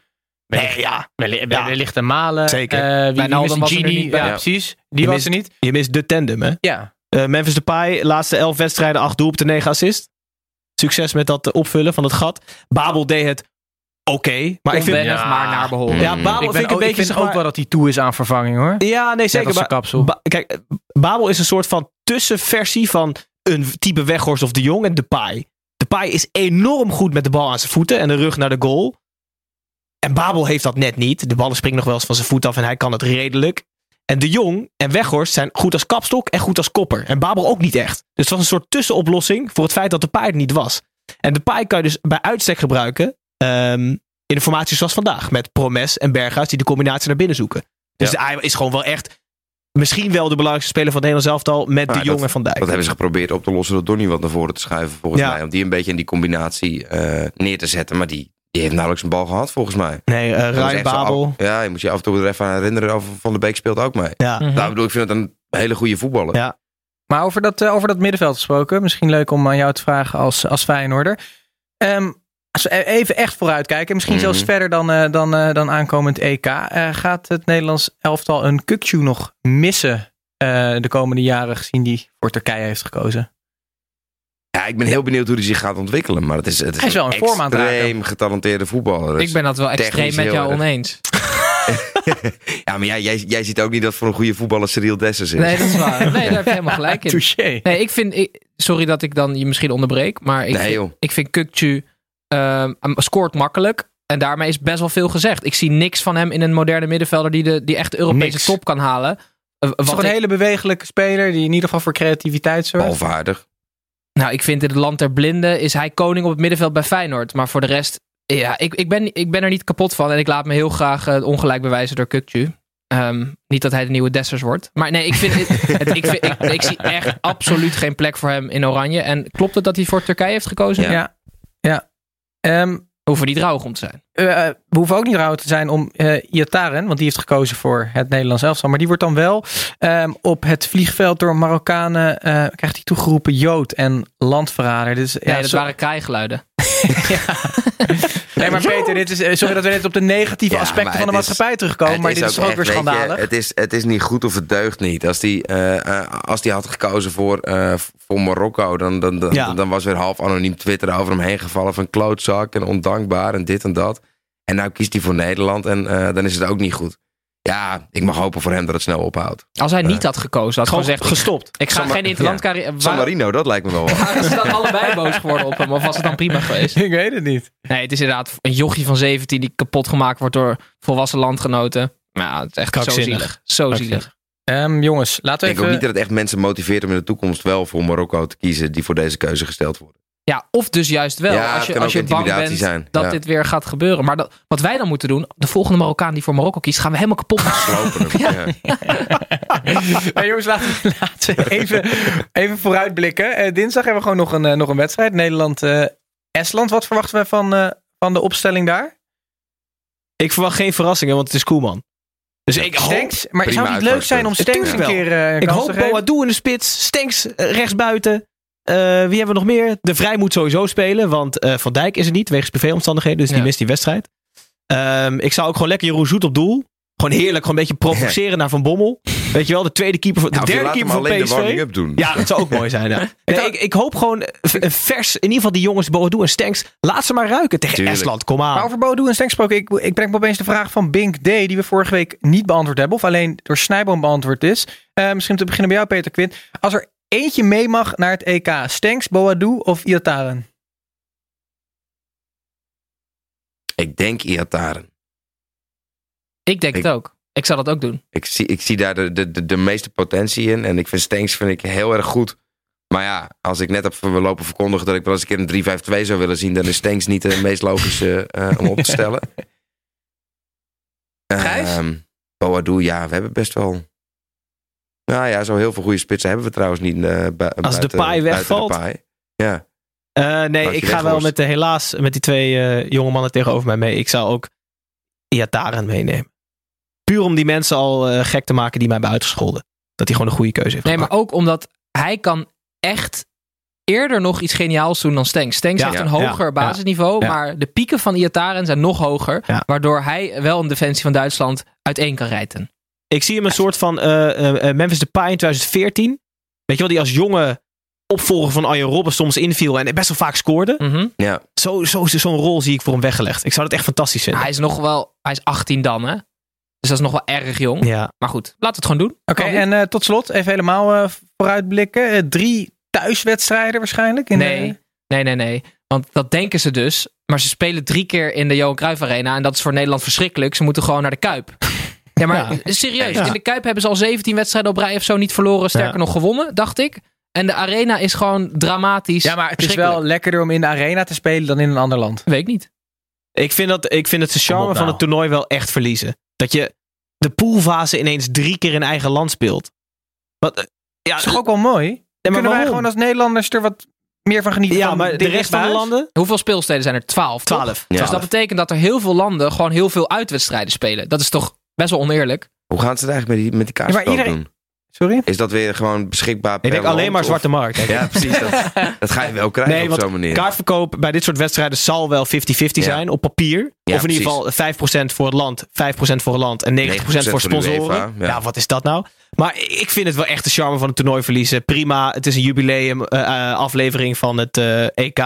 Nee, ja. Wellicht, Ja. wellicht een Malen. Zeker. Eh, wie, mist- was er Gini, niet bij. Ja, Ja. precies. Die Je was mist- er niet. Je mist de tandem, hè? Ja. Eh, Memphis Depay, laatste elf wedstrijden, acht doelpunten, negen assist. Succes met dat opvullen van het gat. Babel deed het oké. maar ik vind... Ja. maar naar behoren. Ja, Mm. Babel Ik, vind ik een ook, beetje... ik vind zeg ook wel dat hij toe is aan vervanging hoor. Ja, nee, zeker. als zijn maar- kapsel. Ba- kijk, Babel is een soort van tussenversie van een type Weghorst of de Jong en Depay. Depay is enorm goed met de bal aan zijn voeten en de rug naar de goal. En Babel heeft dat net niet. De ballen springen nog wel eens van zijn voet af en hij kan het redelijk. En de Jong en Weghorst zijn goed als kapstok en goed als kopper. En Babel ook niet echt. Dus het was een soort tussenoplossing voor het feit dat de paai er niet was. En de paai kan je dus bij uitstek gebruiken ehm, in de formatie zoals vandaag. Met Promes en Berghuis die de combinatie naar binnen zoeken. Dus hij is gewoon wel echt misschien wel de belangrijkste speler van het Nederlands elftal met Maar de Jong dat- en Van Dijk. Dat hebben ze geprobeerd op te lossen door Donny wat naar voren te schuiven, volgens Ja. mij. Om die een beetje in die combinatie eh, neer te zetten. Maar die, die heeft nauwelijks een bal gehad, volgens mij. Nee, eh was Ryan Babel. af- ja, je moet je af en toe er even aan herinneren. Van der Beek speelt ook mee. Ja. Nou, ik bedoel, ik vind het een hele goede voetballer. Ja. Maar over dat, eh, over dat middenveld gesproken, misschien leuk om aan jou te vragen als, als Feyenoorder. Ehm, even echt vooruitkijken, misschien Mhm. zelfs verder dan, eh, dan, eh, dan aankomend EK. eh, gaat het Nederlands elftal een Kukcu nog missen eh, de komende jaren gezien die voor Turkije heeft gekozen? Ja, ik ben heel benieuwd hoe hij zich gaat ontwikkelen. Maar het is, het is, Hij is wel in vorm aan het raken. extreem getalenteerde voetballer. Dus- Ik ben dat wel extreem met jou erg. oneens. (laughs) Ja, maar jij, jij, jij ziet ook niet dat voor een goede voetballer Cyril Dessers is. Nee, dat is waar. Nee, (laughs) daar heb je helemaal gelijk in. Touché. Nee, ik vind... Ik, sorry dat ik dan je misschien onderbreek, maar ik, Nee, vind, ik vind Kukcu scoort makkelijk. En daarmee is best wel veel gezegd. Ik zie niks van hem in een moderne middenvelder die, de, die echt de Europese Niks. top kan halen. Eh, Het is een ik- hele bewegelijke speler die in ieder geval voor creativiteit zorgt. Balvaardig. Nou, ik vind in het land der blinden is hij koning op het middenveld bij Feyenoord. Maar voor de rest, ja, ik, ik, ben, ik ben er niet kapot van. En ik laat me heel graag eh, ongelijk bewijzen door Kukcu. Ehm, niet dat hij de nieuwe Dessers wordt. Maar nee, ik, vind, het, (laughs) het- ik, vind, ik, ik zie echt absoluut geen plek voor hem in Oranje. En klopt het dat hij voor Turkije heeft gekozen? Ja. Ehm, We hoeven niet rouwig om te zijn. Eh, we hoeven ook niet rouw te zijn om eh Iataren, want die heeft gekozen voor het Nederlands elftal. Maar die wordt dan wel ehm, op het vliegveld door Marokkanen, eh, krijgt hij toegeroepen Jood en landverrader. Dus, ja, dat zo- waren krijgeluiden. (laughs) (laughs) nee, maar Peter, dit is, eh, sorry dat we net op de negatieve Ja, aspecten van de is- maatschappij terugkomen. Maar dit is ook echt, weer je, schandalig. het, is, het is niet goed of het deugt niet. Als die, eh, eh, als die had gekozen voor, eh, voor Marokko, dan, dan, dan, Ja. dan was weer half anoniem Twitter over hem heen gevallen van klootzak en ondankbaar en dit en dat. En nou kiest hij voor Nederland en dan is het ook niet goed. Ja, ik mag hopen voor hem dat het snel ophoudt. Als hij niet had gekozen, had Gewoon gewoon gezegd... gestopt. Ik ga San geen interlandcarrière... San Waar, Marino, dat lijkt me wel wat. (laughs) waren ze dan allebei boos geworden op hem? Of was het dan prima geweest? (laughs) Ik weet het niet. Nee, het is inderdaad een jochie van 17 die kapot gemaakt wordt door volwassen landgenoten. Maar ja, het is echt zo zielig. Zo zielig. Ehm, jongens, laten Ik we denk ook even... niet dat het echt mensen motiveert om in de toekomst wel voor Marokko te kiezen die voor deze keuze gesteld worden. Ja, of dus juist wel. Ja, als je, als ook je bang bent zijn. dat Ja. dit weer gaat gebeuren. Maar dat, wat wij dan moeten doen, de volgende Marokkaan die voor Marokko kiest, gaan we helemaal kapot maken. Slopen hem. (laughs) ja. (laughs) Nou, jongens, laten we, laten we even, even vooruitblikken. Eh, dinsdag hebben we gewoon nog een, eh, nog een wedstrijd. Nederland-Estland. Wat verwachten we van, eh, van de opstelling daar? Ik verwacht geen verrassingen, want het is Koeman. Dus ik hoop, Stenks. Maar zou het niet leuk zijn om. Stenks een keer eh ik hoop? Boadu in de spits. Stenks eh, rechtsbuiten. Eh, wie hebben we nog meer? De Vrij moet sowieso spelen, want eh, Van Dijk is er niet wegens privéomstandigheden, dus die mist die wedstrijd. Ehm, ik zou ook gewoon lekker Jeroen Zoet op doel. Gewoon heerlijk, gewoon een beetje provoceren naar Van Bommel. Weet je wel, de tweede keeper, van- de Ja, je derde keeper van alleen de PSV. warming-up doen. Ja, dat zou ook mooi zijn. Ja. (laughs) Nee, ik, ik hoop gewoon een vers, in ieder geval die jongens, Boadu en Stenks, laat ze maar ruiken tegen Tuurlijk. Estland. Kom aan. Maar over Bodo en Stenk gesproken, ik, ik breng me opeens de vraag van Bink D, die we vorige week niet beantwoord hebben, of alleen door Snijboom beantwoord is. Eh, misschien te beginnen bij jou, Peter Quint. Als er eentje mee mag naar het EK, Stenks, Boadu of Iataren? Ik denk Iataren. Ik denk Ik- het ook. Ik zou dat ook doen. Ik zie, ik zie daar de, de, de, de meeste potentie in. En ik vind Stenks vind ik heel erg goed. Maar ja, als ik net heb lopen verkondigen dat ik wel eens een keer een 3-5-2 zou willen zien, dan is Stenks niet de meest logische eh, (laughs) om op te stellen. Gijs? Ehm Boadu, ja, we hebben best wel. Nou ja, zo heel veel goede spitsen hebben we trouwens niet. eh, bu- Als buiten- Depay buiten wegvalt? Depay. Ja. Eh, nee, ik ga wel met de, helaas met die twee eh, jonge mannen tegenover mij mee. Ik zou ook Iataren meenemen. Puur om die mensen al eh, gek te maken die mij hebben uitgescholden. Dat hij gewoon een goede keuze heeft Nee, maar ook omdat hij kan echt eerder nog iets geniaals doen dan Stenks. Stenks Ja, heeft een ja, hoger ja, basisniveau, ja. maar de pieken van Iataren zijn nog hoger. Ja. Waardoor hij wel een defensie van Duitsland uiteen kan rijten. Ik zie hem een soort van eh, eh, eh, Memphis Depay in 2014. Weet je wel, die als jonge opvolger van Arjen Robben soms inviel en best wel vaak scoorde. Mhm. ja. Zo, zo, Zo'n rol zie ik voor hem weggelegd. Ik zou dat echt fantastisch vinden. Hij is nog wel, hij is 18 dan, hè? Dus dat is nog wel erg jong. Ja. Maar goed, laten we het gewoon doen. Oké, en eh, tot slot, even helemaal vooruitblikken. Drie thuiswedstrijden waarschijnlijk. In Nee, de- nee, nee, nee. Want dat denken ze dus. Maar ze spelen drie keer in de Johan Cruijff Arena. En dat is voor Nederland verschrikkelijk. Ze moeten gewoon naar de Kuip. Ja, maar Ja. serieus. Ja. In de Kuip hebben ze al 17 wedstrijden op rij of zo niet verloren. Sterker Ja. nog gewonnen, dacht ik. En de Arena is gewoon dramatisch. ja, maar het is wel lekkerder om in de arena te spelen dan in een ander land. Weet ik niet. Ik vind, dat, ik vind het de charme van nou. het toernooi wel echt verliezen. Dat je de poolfase ineens drie keer in eigen land speelt. Wat, eh, ja, Dat is toch ook wel mooi? maar Kunnen wij gewoon als Nederlanders er wat meer van genieten? ja, van maar de rest van de landen? Hoeveel speelsteden zijn er? 12. toch? Twaalf. Ja. Dus dat betekent dat er heel veel landen gewoon heel veel uitwedstrijden spelen. Dat is toch best wel oneerlijk? Hoe gaan ze het eigenlijk met die, met die Ja, maar kaartverkoop iedereen- doen? Sorry? Is dat weer gewoon beschikbaar Ik per denk alleen maar of- zwarte markt. denk ik. Ja, precies. Dat, (laughs) dat ga je wel krijgen Nee, op zo'n manier. Kaartverkoop bij dit soort wedstrijden zal wel 50-50 Ja. zijn op papier. Ja, of in ieder geval 5% voor het land, 5% voor het land en 90% voor 90% voor sponsoren. UEFA, ja. ja. wat is dat nou? Maar ik vind het wel echt de charme van het toernooi verliezen. Prima, het is een jubileum eh, eh, aflevering van het eh, EK.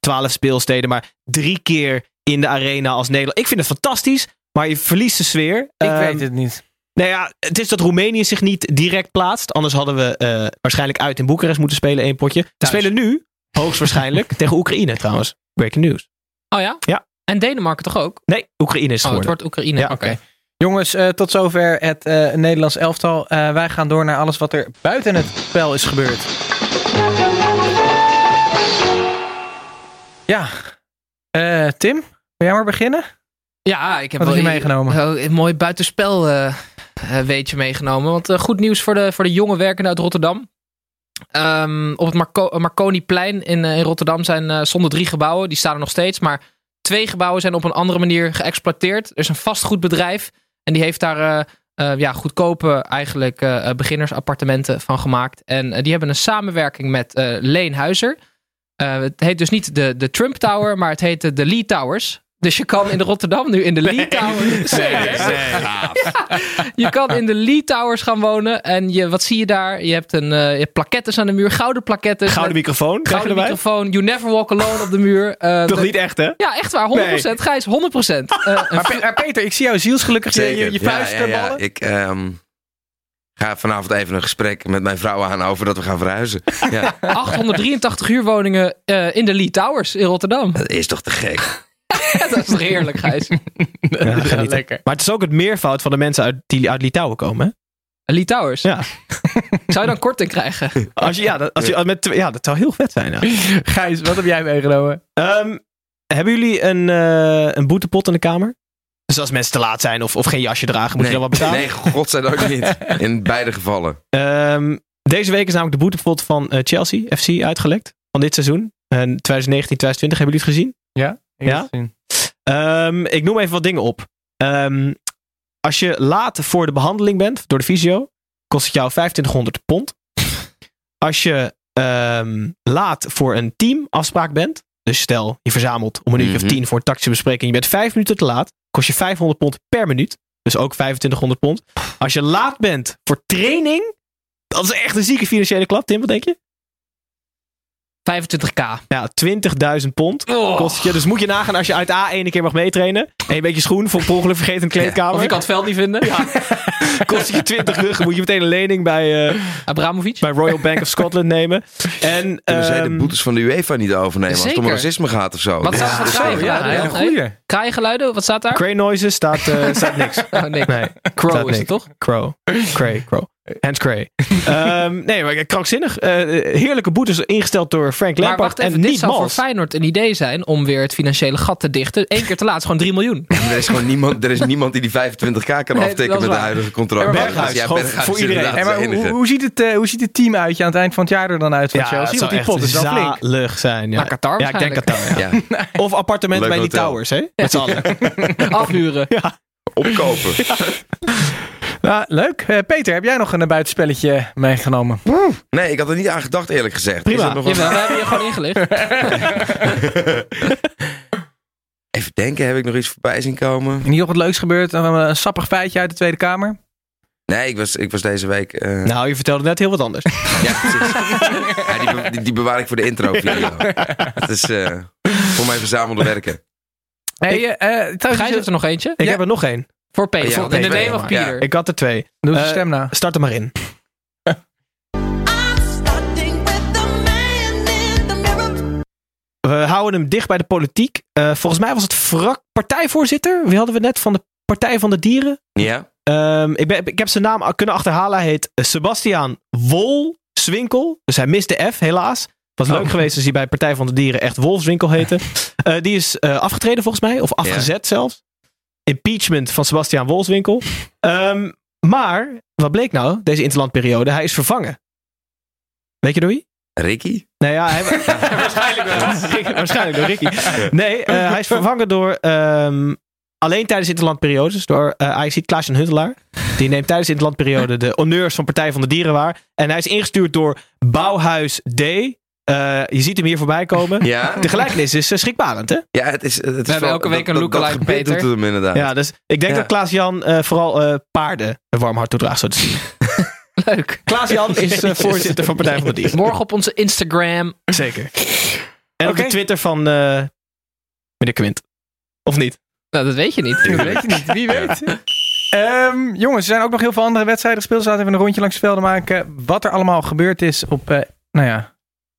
12 speelsteden, maar drie keer in de arena als Nederland. Ik vind het fantastisch, maar je verliest de sfeer. Ik Ehm, weet het niet. Nou ja, het is dat Roemenië zich niet direct plaatst. Anders hadden we eh, waarschijnlijk uit in Boekarest moeten spelen, één potje. We spelen nu, hoogstwaarschijnlijk, (laughs) tegen Oekraïne trouwens. Breaking news. Oh ja? Ja. En Denemarken toch ook? Nee, Oekraïne is Oh, het geworden. wordt Oekraïne. Ja, Oké. Jongens, eh, tot zover het eh, Nederlands elftal. Eh, wij gaan door naar alles wat er buiten het spel is gebeurd. Ja, Eh, Tim, wil jij maar beginnen? Ja, ik heb Wat wel je meegenomen? een mooi buitenspel eh, eh, weetje meegenomen. Want eh, goed nieuws voor de, voor de jonge werkenden uit Rotterdam. Ehm, op het Marco Marconiplein in, in Rotterdam zijn zonder drie gebouwen. Die staan er nog steeds. Maar twee gebouwen zijn op een andere manier geëxploiteerd. Er is een vastgoedbedrijf. En die heeft daar ja, goedkope eigenlijk beginnersappartementen van gemaakt. En die hebben een samenwerking met Leen Huizer. Eh, het heet dus niet de, de Trump Tower, maar het heet de Lee Towers. Dus je kan in de Rotterdam nu in de Lee Towers. (laughs) Je kan in de Lee Towers gaan wonen. En je, wat zie je daar? Je hebt, een, eh, je hebt plakettes aan de muur, gouden plakettes. Gouden met microfoon, je gouden erbij? microfoon. You never walk alone op de muur. Eh, Toch de- niet echt, hè? Ja, echt waar. 100%. Gijs, 100%. Eh, Maar, Pe- maar Peter, ik zie jou zielsgelukkig je, je, je Ja, vuist ja, ja. ballen. Ik ehm, ga vanavond even een gesprek met mijn vrouw aan over dat we gaan verhuizen. Ja, (laughs) 883 huurwoningen eh, in de Lee Towers in Rotterdam. dat is toch te gek? (laughs) dat is toch heerlijk, Gijs? Ja, genieten. lekker. Maar het is ook het meervoud van de mensen uit, die uit Litouwen komen. Hè? Lee Towers. Ja. (laughs) Zou je dan korting krijgen? Als je, ja, dat, als je, met, ja, dat zou heel vet zijn. Ja. (laughs) Gijs, wat heb jij meegenomen? Ehm, hebben jullie een, eh, een boetepot in de kamer? Dus als mensen te laat zijn of, of geen jasje dragen, moet nee, je dan wat betalen? nee, godzijdank niet. In beide gevallen. Ehm, deze week is namelijk de boetepot van eh, Chelsea FC uitgelekt. Van dit seizoen. En 2019, 2020, hebben jullie het gezien? Ja? Ehm, ik noem even wat dingen op. Ehm, als je laat voor de behandeling bent door de fysio, kost het jou 2500 pond. Als je ehm, laat voor een teamafspraak bent, dus stel je verzamelt om een uur of Mhm. tien voor een tactische bespreking, je bent vijf minuten te laat, kost je 500 pond per minuut. Dus ook 2500 pond. Als je laat bent voor training. Dat is echt een zieke financiële klap. Tim, wat denk je? 25k. Ja, 20.000 pond Oh. kost het je. Dus moet je nagaan als je uit A één keer mag meetrainen. En je een beetje schoen voor ongeluk vergeten in de kleedkamer. Of je kan het veld niet vinden. (laughs) kost het je 20 ruggen. Moet je meteen een lening bij, eh, Abramovic. bij Royal Bank of Scotland nemen. En, Kunnen zij de ehm, boetes van de UEFA niet overnemen als het om racisme gaat of zo? Wat Ja. staat er ja, ja. Kraaiengeluiden, wat staat daar? Cray noises staat, eh, staat niks. (laughs) Oh, nee. Nee, Crow staat is niks. het toch? Crow. Cray, Crow. Hans Cray. Ehm, nee, maar krankzinnig. Eh, heerlijke boetes ingesteld door Frank Maar Lampard. wacht even, en dit niet zou voor Mals. Feyenoord een idee zijn om weer het financiële gat te dichten. Eén keer te laat, is gewoon 3 miljoen. Maar er is gewoon niemand, er is niemand die die 25k kan Nee, aftikken dat is met de huidige contract. Ja, maar Berghuis, Ja, gewoon Berghuis voor iedereen. Hey, maar hoe, hoe, ziet het, eh, hoe ziet het team uit je aan het eind van het jaar er dan uit van Ja, Chelsea? het Want die pot is wel flink. zalig zijn. Ja. Naar Qatar ja, ik denk. Qatar. Ja. Ja, (laughs) Of appartementen Leuk bij die towers, hè? Met z'n allen. (laughs) Afhuren. opkopen. Nou, leuk. Eh, Peter, heb jij nog een eh, buitenspelletje meegenomen? Nee, ik had er niet aan gedacht eerlijk gezegd. Prima. Is nog een- Jawel, we hebben je gewoon ingelicht. (laughs) Even denken, heb ik nog iets voorbij zien komen? Niet nog wat leuks gebeurd? Een, een sappig feitje uit de Tweede Kamer? Nee, ik was, ik was deze week... eh, Nou, je vertelde net heel wat anders. (laughs) Ja, precies. Ja, die, be- die, die bewaar ik voor de intro video. Het is eh, voor mijn verzamelde werken. Hey, eh, eh, trouwens, Gijs heeft er nog eentje. Ik Ja. heb er nog één. Voor Peter. Ja, In Peter, name of. Peter. Ik had er twee. doe eens de stem na. Start er maar in. We houden hem dicht bij de politiek. Eh, volgens mij was het Vrak partijvoorzitter. Wie hadden we net van de Partij van de Dieren? Ja? Ehm, ik, ben, ik heb zijn naam kunnen achterhalen. Hij heet Sebastiaan Wolswinkel. Dus hij mist de F, helaas. Het was leuk geweest als hij bij Partij van de Dieren echt Wolfswinkel heette. (laughs) Eh, die is eh, afgetreden volgens mij. Of afgezet zelfs. Impeachment van Sebastiaan Wolfswinkel. (laughs) Ehm, maar, wat bleek nou, deze interlandperiode? Hij is vervangen. Weet je door wie? Ricky? Nee, ja, hij, (laughs) (laughs) waarschijnlijk, door, Ricky- waarschijnlijk door Ricky. Nee, eh, hij is vervangen door ehm, alleen tijdens interlandperiodes door uh, AXC Klaas-Jan Huntelaar. Die neemt tijdens de interlandperiode de honneurs van Partij van de Dieren waar. En hij is ingestuurd door Bouwhuis D. Eh, je ziet hem hier voorbij komen. Ja? De gelijkenis is eh, schrikbarend, hè? Ja, het is... Het is hebben wel- elke week een lookalike Peter. doet hem inderdaad. Ja, dus ik denk Ja. dat Klaas-Jan eh, vooral eh, paarden een warm hart toedraagt, zo te zien. (laughs) Leuk. Klaas-Jan is eh, voorzitter van Partij van de Dieren. Morgen op onze Instagram. Zeker. En op de Twitter van eh meneer Quint. Of niet? Nou, dat weet je niet. Dat weet je niet. Wie weet. Ehm, jongens, er zijn ook nog heel veel andere wedstrijden gespeeld. Laten we even een rondje langs de velden maken. Wat er allemaal gebeurd is op, eh, nou ja,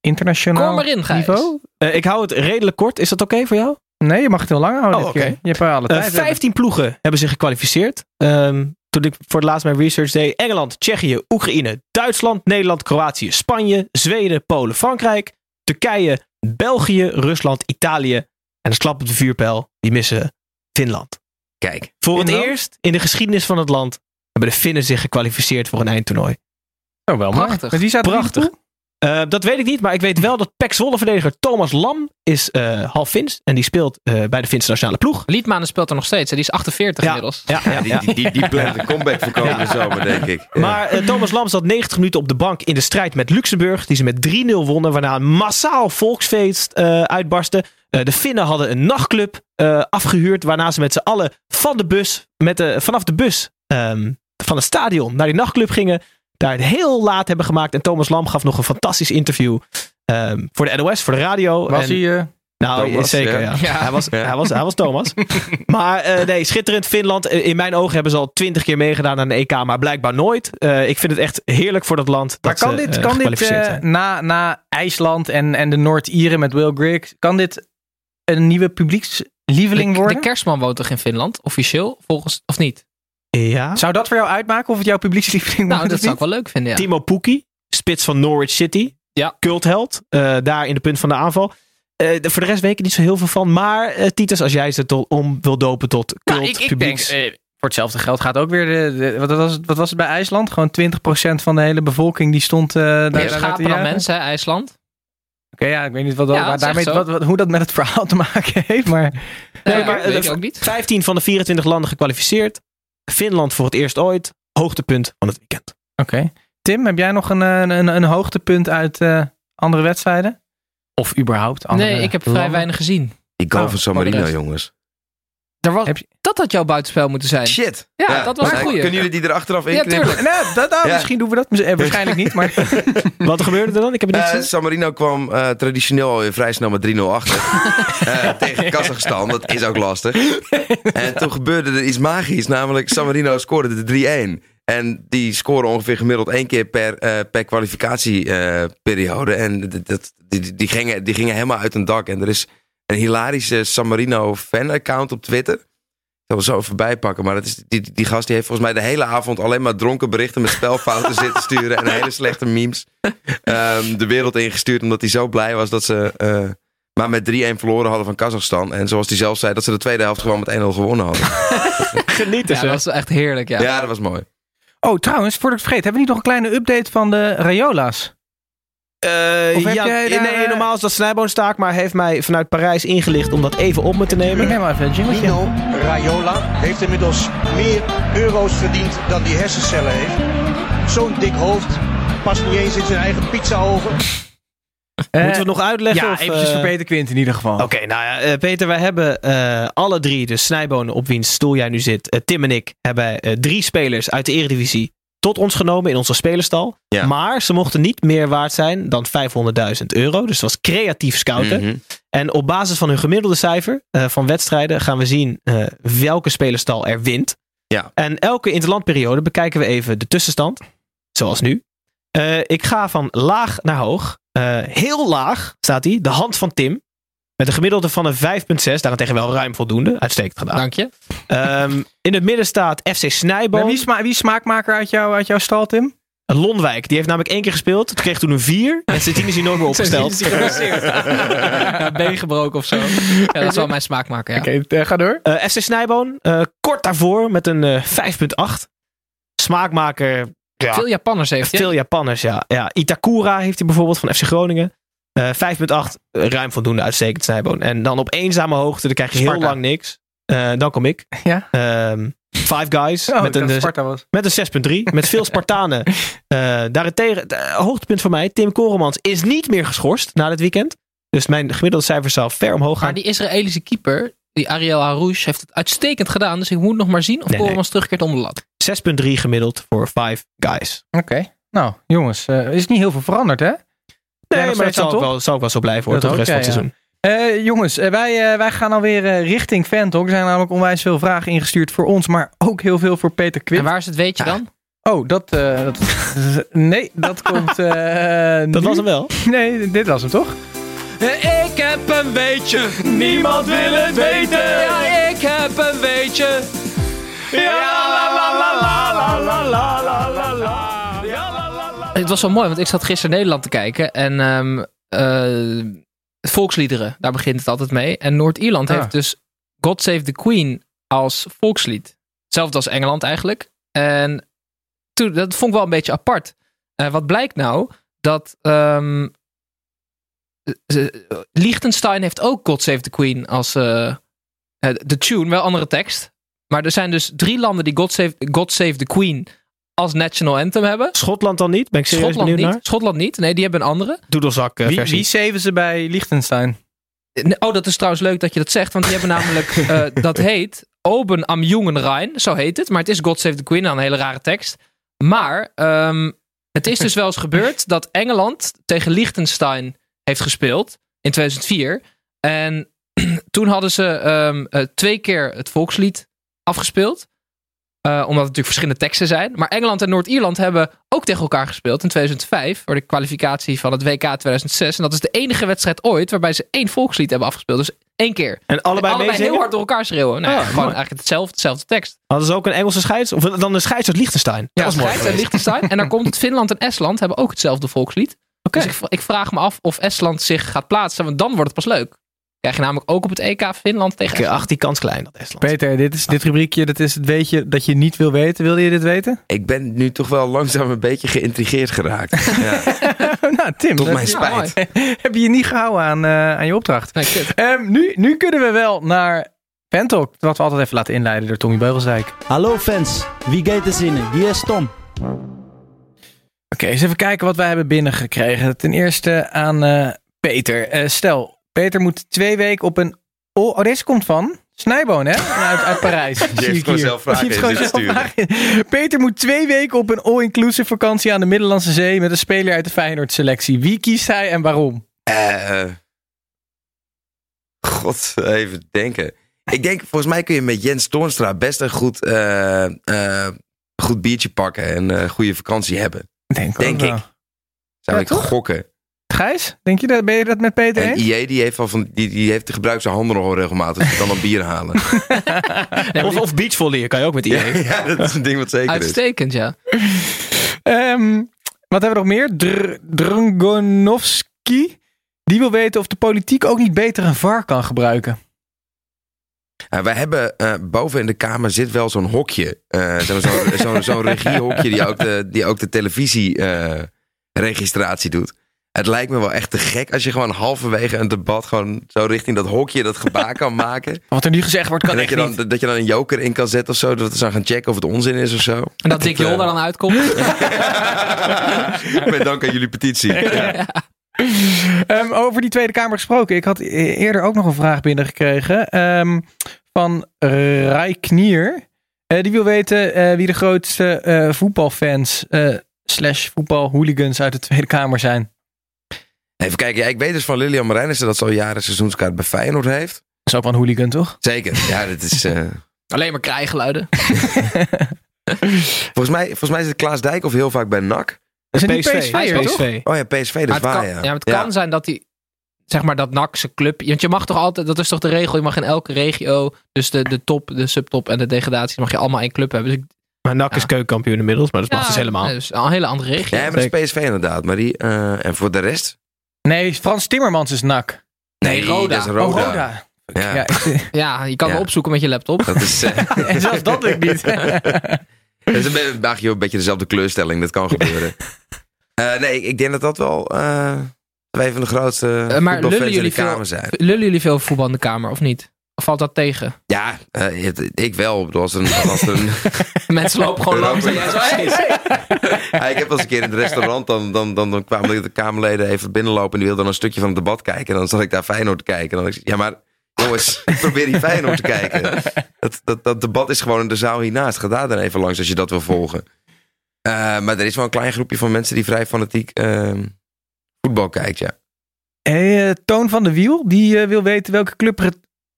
internationaal Kom maar in, Gijs. niveau. Eh, ik hou het redelijk kort. Is dat oké voor jou? Nee, je mag het heel lang houden Oh, oké. Je hebt alle Eh, tijd. 15 ploegen hebben zich gekwalificeerd. Ehm, toen ik voor het laatst mijn research deed. Engeland, Tsjechië, Oekraïne, Duitsland, Nederland, Kroatië, Spanje, Zweden, Polen, Frankrijk, Turkije, België, Rusland, Italië. En als klap op de vuurpijl, die missen Finland. Kijk. Voor het eerst in de geschiedenis van het land hebben de Finnen zich gekwalificeerd voor een eindtoernooi. Oh, wel mooi. Prachtig. Maar die de Prachtig. Eh, dat weet ik niet, maar ik weet wel dat Pek Zwolle verdediger Thomas Lam is eh, half Fins. En die speelt eh, bij de Finse nationale ploeg. Liedmanen speelt er nog steeds. hè. Die is 48 Ja. inmiddels. Ja, ja, die, die, die, die plant een comeback voor komende zomer, denk ik. Ja. Maar Thomas Lam zat 90 minuten op de bank in de strijd met Luxemburg. Die ze met 3-0 wonnen. Waarna een massaal volksfeest eh, uitbarstte. Eh, de Finnen hadden een nachtclub eh, afgehuurd. Waarna ze met z'n allen van de bus, met de, vanaf de bus ehm, van het stadion naar die nachtclub gingen. Daar het heel laat hebben gemaakt. En Thomas Lam gaf nog een fantastisch interview ehm, voor de NOS, voor de radio. Was en, hij... eh, nou, Thomas, zeker, ja. ja. Ja. Hij, was, hij, was, hij was Thomas. (laughs) maar eh, nee, schitterend. Finland, eh, in mijn ogen hebben ze al twintig keer meegedaan aan de EK, maar blijkbaar nooit. Eh, ik vind het echt heerlijk voor dat land. maar dat kan ze, dit, kan dit na, na IJsland en, en de Noord-Ieren met Will Griggs, kan dit een nieuwe publiekslieveling De, de worden? kerstman woont toch in Finland, officieel, volgens, of niet? Ja. Zou dat voor jou uitmaken of het jouw publiekslieveling Nou, wordt dat of zou ik wel leuk vinden, ja. Timo Pukki, spits van Norwich City. Ja. Cultheld, eh, daar in de punt van de aanval. Eh, voor de rest weet ik er niet zo heel veel van. Maar eh, Titus, als jij ze tot, om wil dopen tot cult Nou, ik, ik denk, publieks... eh, voor hetzelfde geld gaat ook weer de, de- wat, was het, wat was het bij IJsland? Gewoon 20% van de hele bevolking die stond eh daar, te schapen dan mensen, hè, IJsland. Oké, ja, ik weet niet wat, dat- Ja, waar dat daarmee, wat, wat- hoe dat met het verhaal te maken heeft, maar... Nee, Ja, maar, weet ik ook niet. 15 van de 24 landen gekwalificeerd. Finland voor het eerst ooit. Hoogtepunt van het weekend. Oké. Tim, heb jij nog een, een, een, een hoogtepunt uit eh, andere wedstrijden? Of überhaupt andere Nee, ik heb vrij weinig gezien. Die goal Oh, van San voor de Marino, jongens. Er was, Heb je- dat Dat had jouw buitenspel moeten zijn. Shit. Ja, dat was een maar goeie. Kunnen jullie die er achteraf in Ja, knippen? tuurlijk. (laughs) Nou, dat, nou, Ja. misschien doen we dat. Eh, waarschijnlijk niet, maar... (laughs) Wat gebeurde er dan? Ik heb het niet Eh, gezien. San Marino kwam eh, traditioneel alweer vrij snel met 3-0 achter. (laughs) Eh, tegen Kazachstan. Dat is ook lastig. en toen gebeurde er iets magisch. Namelijk San Marino scoorde de 3-1. En die scoren ongeveer gemiddeld één keer per, eh, per kwalificatieperiode. en dat- dat, die, die, gingen, die gingen helemaal uit een dak. En er is een hilarische San Marino fan-account op Twitter. Ik zal zo voorbij pakken. Maar dat is, die, die gast die heeft volgens mij de hele avond alleen maar dronken berichten met spelfouten (laughs) zitten sturen. En hele slechte memes ehm, de wereld ingestuurd. Omdat hij zo blij was dat ze eh, maar met 3-1 verloren hadden van Kazachstan. En zoals hij zelf zei, dat ze de tweede helft gewoon met 1-0 gewonnen hadden. (laughs) Genieten Ja, ze. dat was echt heerlijk, ja. Ja, dat was mooi. Oh, trouwens, voordat ik het vergeet, hebben we niet nog een kleine update van de Rayola's? Eh, Of heb ja, jij daar, nee, eh, normaal is dat snijboonstaak, maar heeft mij vanuit Parijs ingelicht om dat even op me te Ik nemen. neem maar even een jingletje. Nino Raiola heeft inmiddels meer euro's verdiend dan die hersencellen heeft. Zo'n dik hoofd past niet eens in zijn eigen pizzaoven. Eh, Moeten we het nog uitleggen? Ja, of, eventjes voor Peter Quint in ieder geval. Oké, nou ja, eh, Peter, wij hebben eh, alle drie, dus Snijbonen op wiens stoel jij nu zit, Tim en ik, hebben eh, drie spelers uit de Eredivisie tot ons genomen in onze spelerstal. Ja. Maar ze mochten niet meer waard zijn dan 500.000 euro. Dus dat was creatief scouten. Mhm. En op basis van hun gemiddelde cijfer eh, van wedstrijden gaan we zien eh, welke spelerstal er wint. Ja. En elke interlandperiode bekijken we even de tussenstand. Zoals nu. Eh, ik ga van laag naar hoog. Heel laag staat hij. De hand van Tim. Met een gemiddelde van een 5,6. Daarentegen wel ruim voldoende. Uitstekend gedaan. Dank je. Ehm, in het midden staat FC Snijboom. Wie, sma- smaakmaker uit, jou, uit jouw stal, Tim? Lonwijk. Die heeft namelijk één keer gespeeld. Toen kreeg toen een 4. En sindsdien is hij (laughs) nooit meer opgesteld. Ja, been gebroken of zo. Ja, dat is wel mijn smaakmaker, ja. Oké, eh, ga door. Eh, FC Snijboon, eh, kort daarvoor met een eh 5,8. Smaakmaker, ja, Veel Japanners heeft hij. veel Japanners, ja. ja. Itakura heeft hij bijvoorbeeld van FC Groningen. Eh 5,8, eh, ruim voldoende uitstekend Snijboon. En dan op eenzame hoogte, dan krijg je heel lang niks. Eh, dan kom ik. (laughs) Ja. Ehm, Five Guys Oh, met, een, met een 6,3. Met veel (laughs) Spartanen. Eh daarentegen, het hoogtepunt voor mij, Tim Koremans is niet meer geschorst na dit weekend. Dus mijn gemiddelde cijfer zal ver omhoog gaan. Maar die Israëlische keeper, die Ariel Harouche, heeft het uitstekend gedaan. Dus ik moet nog maar zien of Nee, Koremans terugkeert onder de lat. 6,3 gemiddeld voor Five Guys. Oké. Nou, jongens, eh, er is niet heel veel veranderd, hè? Nee, nog maar dat zal ook, wel, zal ook wel zo blijven hoor, Dat tot de rest van het ja, seizoen. Eh, jongens, eh, wij, eh, wij gaan alweer richting Fantalk. Er zijn namelijk onwijs veel vragen ingestuurd voor ons, maar ook heel veel voor Peter En Quint. waar is het weetje dan? Oh, dat, eh, dat... (laughs) nee, dat (laughs) komt... eh, Dat nu. was hem wel. Nee, dit was hem toch? Ik heb een weetje, niemand wil het weten. Ja, ik heb een weetje. Het was wel mooi, want ik zat gisteren Nederland te kijken. En ehm eh, volksliederen, daar begint het altijd mee. En Noord-Ierland Ah. heeft dus God Save the Queen als volkslied. Hetzelfde als Engeland eigenlijk. En toen, dat vond ik wel een beetje apart. Eh, wat blijkt nou? Dat ehm, eh, Liechtenstein heeft ook God Save the Queen als de tune, wel andere tekst. Maar er zijn dus drie landen die God Save, God Save the Queen als national anthem hebben. Schotland dan niet? Ben ik serieus Schotland benieuwd niet. naar? Schotland niet. Nee, die hebben een andere. Doedelzak eh, Wie, versie. wie zeven ze bij Liechtenstein? Nee, Oh, dat is trouwens leuk dat je dat zegt. Want die hebben (laughs) namelijk, eh, dat heet Oben am Jungen Rhein. Zo heet het. Maar het is God Save the Queen. Een hele rare tekst. Maar ehm, het is dus wel eens gebeurd (laughs) dat Engeland tegen Liechtenstein heeft gespeeld. In 2004. En (clears throat) toen hadden ze ehm, eh, twee keer het volkslied afgespeeld. Eh, omdat het natuurlijk verschillende teksten zijn. Maar Engeland en Noord-Ierland hebben ook tegen elkaar gespeeld in 2005. Voor de kwalificatie van het WK 2006. En dat is de enige wedstrijd ooit waarbij ze één volkslied hebben afgespeeld. Dus één keer. En allebei, heel hard door elkaar schreeuwen. Nou, ja, Ah, gewoon mooi. eigenlijk hetzelfde, hetzelfde tekst. Hadden ze ook een Engelse scheids? Of dan een scheids uit Liechtenstein? Ja, was mooi. Schweiz en Liechtenstein. En dan komt het Finland en Estland hebben ook hetzelfde volkslied. Oké. Dus ik, ik vraag me af of Estland zich gaat plaatsen. Want dan wordt het pas leuk. Krijg je namelijk ook op het EK Finland tegen Ik Estland. acht die kans klein, dat Estland. Peter, dit, is, dit rubriekje, dat is het weetje dat je niet wil weten. Wilde je dit weten? Ik ben nu toch wel langzaam een beetje geïntrigeerd geraakt. (laughs) Ja, nou, Tim, tot mijn spijt. (laughs) heb je je niet gehouden aan, eh, aan je opdracht. Nee. Ehm, nu, nu kunnen we wel naar Fantalk. Wat we altijd even laten inleiden door Tommy Beugelsdijk. Hallo fans, wie gaat er zinnen? Hier is Tom. Oké, eens even kijken wat wij hebben binnengekregen. Ten eerste aan eh, Peter. Eh, stel, Peter moet twee weken op een... Oh, oh, deze komt van Snijboon, hè? Uit, uit Parijs. (laughs) Heeft ik gewoon zelf vragen in gewoon zelf. Peter moet twee weken op een all-inclusive vakantie aan de Middellandse Zee met een speler uit de Feyenoord-selectie. Wie kiest hij en waarom? Eh, God, even denken. Ik denk, volgens mij kun je met Jens Toornstra best een goed, eh, eh, goed biertje pakken en een goede vakantie hebben. Denk, Denk ik. Zou Ja, ik toch? gokken. Gijs, denk je dat, ben je dat met Peter En eens? IE die heeft, al van, die, die heeft gebruikt zijn handen nog wel regelmatig. Dus dan bier halen. (laughs) Of, of beachvolley kan je ook met ja, IE. ja, dat is een ding wat zeker is. Uitstekend, ja. Ehm, wat hebben we nog meer? Dr Drungonovski. Die wil weten of de politiek ook niet beter een VAR kan gebruiken. Wij hebben eh, boven in de kamer zit wel zo'n hokje. eh, zo'n zo, zo, zo'n (laughs) regiehokje die ook de, die ook de televisieregistratie doet. Het lijkt me wel echt te gek als je gewoon halverwege een debat gewoon zo richting dat hokje dat gebaar kan (laughs) maken. Wat er nu gezegd wordt, kan en dat echt je, dan, niet. dat je dan een joker in kan zetten of zo. Dat we zo gaan checken of het onzin is of zo. En dat Dick Jol daar dan uitkomt. (laughs) Met dank aan jullie petitie. Ja. Ehm, over die Tweede Kamer gesproken. Ik had e- eerder ook nog een vraag binnengekregen. ehm, van Rai Knier. Eh, die wil weten eh, wie de grootste eh, voetbalfans slash voetbalhooligans uit de Tweede Kamer zijn. Even kijken, ja, ik weet dus van Lilian Marijnissen dat ze al jaren seizoenskaart bij Feyenoord heeft. Dat is ook wel een hooligan, toch? Zeker, ja, dat is... eh, (laughs) Alleen maar krijgeluiden. (laughs) volgens, mij, volgens mij zit Klaas Dijkhoff heel vaak bij NAC. Dat is PSV. PSV, is toch? PSV. Oh ja, PSV, dat is het waar, kan, ja. ja, maar het kan zijn dat hij, zeg maar, dat NAC zijn club. Want je mag toch altijd, dat is toch de regel, je mag in elke regio, dus de, de top, de subtop en de degradatie, mag je allemaal één club hebben. Dus ik, Maar NAC is keukenkampioen inmiddels, maar dat mag dus helemaal. dus een hele andere regio. Ja, maar dat is PSV inderdaad. Maar die, eh, en voor de rest? Nee, Frans Timmermans is nak. Nee, Roda. dat is Roda. Oh, Roda. Ja, Ja, ik- Ja, je kan Ja. het opzoeken met je laptop. dat is, eh, (laughs) en zelfs dat lukt niet. (laughs) dat is een beetje, een beetje- een beetje dezelfde kleurstelling. Dat kan gebeuren. (laughs) Eh, nee, ik, ik denk dat dat wel eh, twee van de grootste Eh, maar voetbalfans lullen in de jullie, kamer veel, zijn. lullen jullie veel voetbal in de kamer of niet? Of valt dat tegen? Ja, eh, het- ik wel. Als een, als een, (laughs) Mensen lopen gewoon langs en zo, hey, hey. (laughs) Ja, ik heb wel eens een keer in het restaurant, dan, dan, dan, dan kwamen de Kamerleden even binnenlopen en die wilden dan een stukje van het debat kijken. En dan zat ik daar Feyenoord te kijken. En dan dacht ik, ja maar jongens, (laughs) ik probeer die Feyenoord te kijken. Dat, dat, dat debat is gewoon in de zaal hiernaast. Ga daar dan even langs als je dat wil volgen. Eh, maar er is wel een klein groepje van mensen die vrij fanatiek eh, voetbal kijkt, ja. Hey, eh, Toon van de Wiel, die wil weten welke club er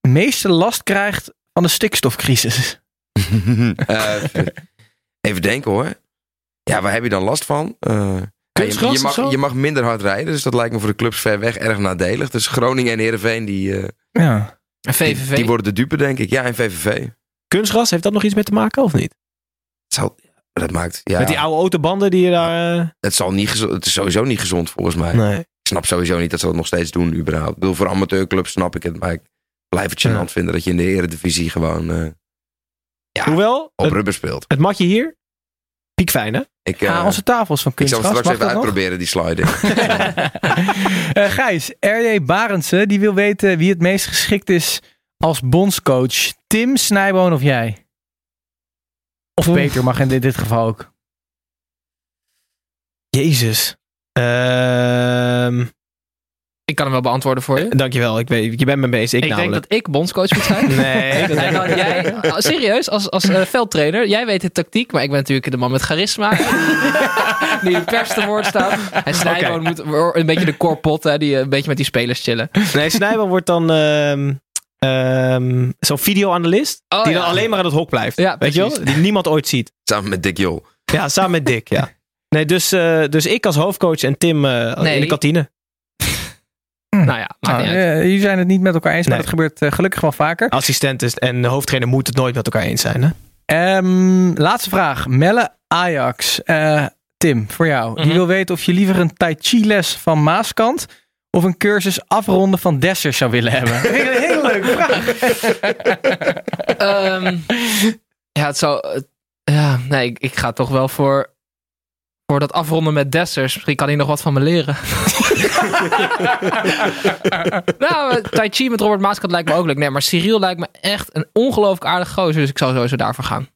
meeste last krijgt van de stikstofcrisis. (laughs) Eh, even denken hoor. Ja, waar heb je dan last van? Eh, ja, je, Kunstgras je, mag, je mag minder hard rijden, dus dat lijkt me voor de clubs ver weg erg nadelig. Dus Groningen en Heerenveen, die, eh, Ja. En die, VVV. die worden de dupe, denk ik. Ja, en VVV. Kunstgras, heeft dat nog iets mee te maken of niet? Het zal, dat maakt, ja, Met die oude autobanden die je daar... het, zal niet gezond, het is sowieso niet gezond volgens mij. Nee. Ik snap sowieso niet dat ze dat nog steeds doen überhaupt. Ik bedoel, voor amateurclubs snap ik het, maar ik blijf het gênant Ja. vinden dat je in de eredivisie gewoon eh, ja, Hoewel, op het, rubber speelt. het matje hier, piekfijn hè? Ik, eh, Ah, onze tafels van ik zal kunstgras. het straks Mag even nog? uitproberen, die sliding. (laughs) Eh, Gijs, R.J. Barendse, die wil weten wie het meest geschikt is als bondscoach. Tim, Snijboon of jij? Of Peter mag in dit, dit geval ook. Jezus. Ehm Ik kan hem wel beantwoorden voor je. dankjewel, ik weet, je bent me bezig. Ik, Ik, denk dat ik bondscoach moet zijn. (laughs) Nee, dat En dan jij, oh, serieus, als, als eh, veldtrainer, jij weet de tactiek, maar ik ben natuurlijk de man met charisma. (laughs) die de pers te woord staat. En Snijboon moet een beetje de korpot, hè, die eh, een beetje met die spelers chillen. Nee, Snijboom wordt dan ehm, ehm, zo'n videoanalist. Oh, die ja. dan alleen maar aan het hok blijft. Ja, weet je wel? Die niemand ooit ziet. Samen met Dick Jol. Ja, samen met Dick, ja. (laughs) Nee, dus, eh, dus ik als hoofdcoach en Tim eh, Nee. in de kantine. Nou ja, maakt Nou, niet uit. eh, jullie zijn het niet met elkaar eens, maar Nee. dat gebeurt eh, gelukkig wel vaker. Assistent is, en de hoofdtrainer moet het nooit met elkaar eens zijn. Hè? Ehm, laatste vraag. Melle Ajax. Eh, Tim, voor jou. Die Mhm. wil weten of je liever een Tai Chi les van Maaskant of een cursus afronden van Dessers zou willen hebben. (laughs) Een hele leuke vraag. Ehm, ja, het zou... ja, nee, ik, ik ga toch wel voor, voor dat afronden met Dessers. Misschien kan hij nog wat van me leren. (laughs) nou, eh, Tai Chi met Robert Maaskant lijkt me ook leuk. Nee, maar Cyril lijkt me echt een ongelooflijk aardig gozer. Dus ik zou sowieso daarvoor gaan.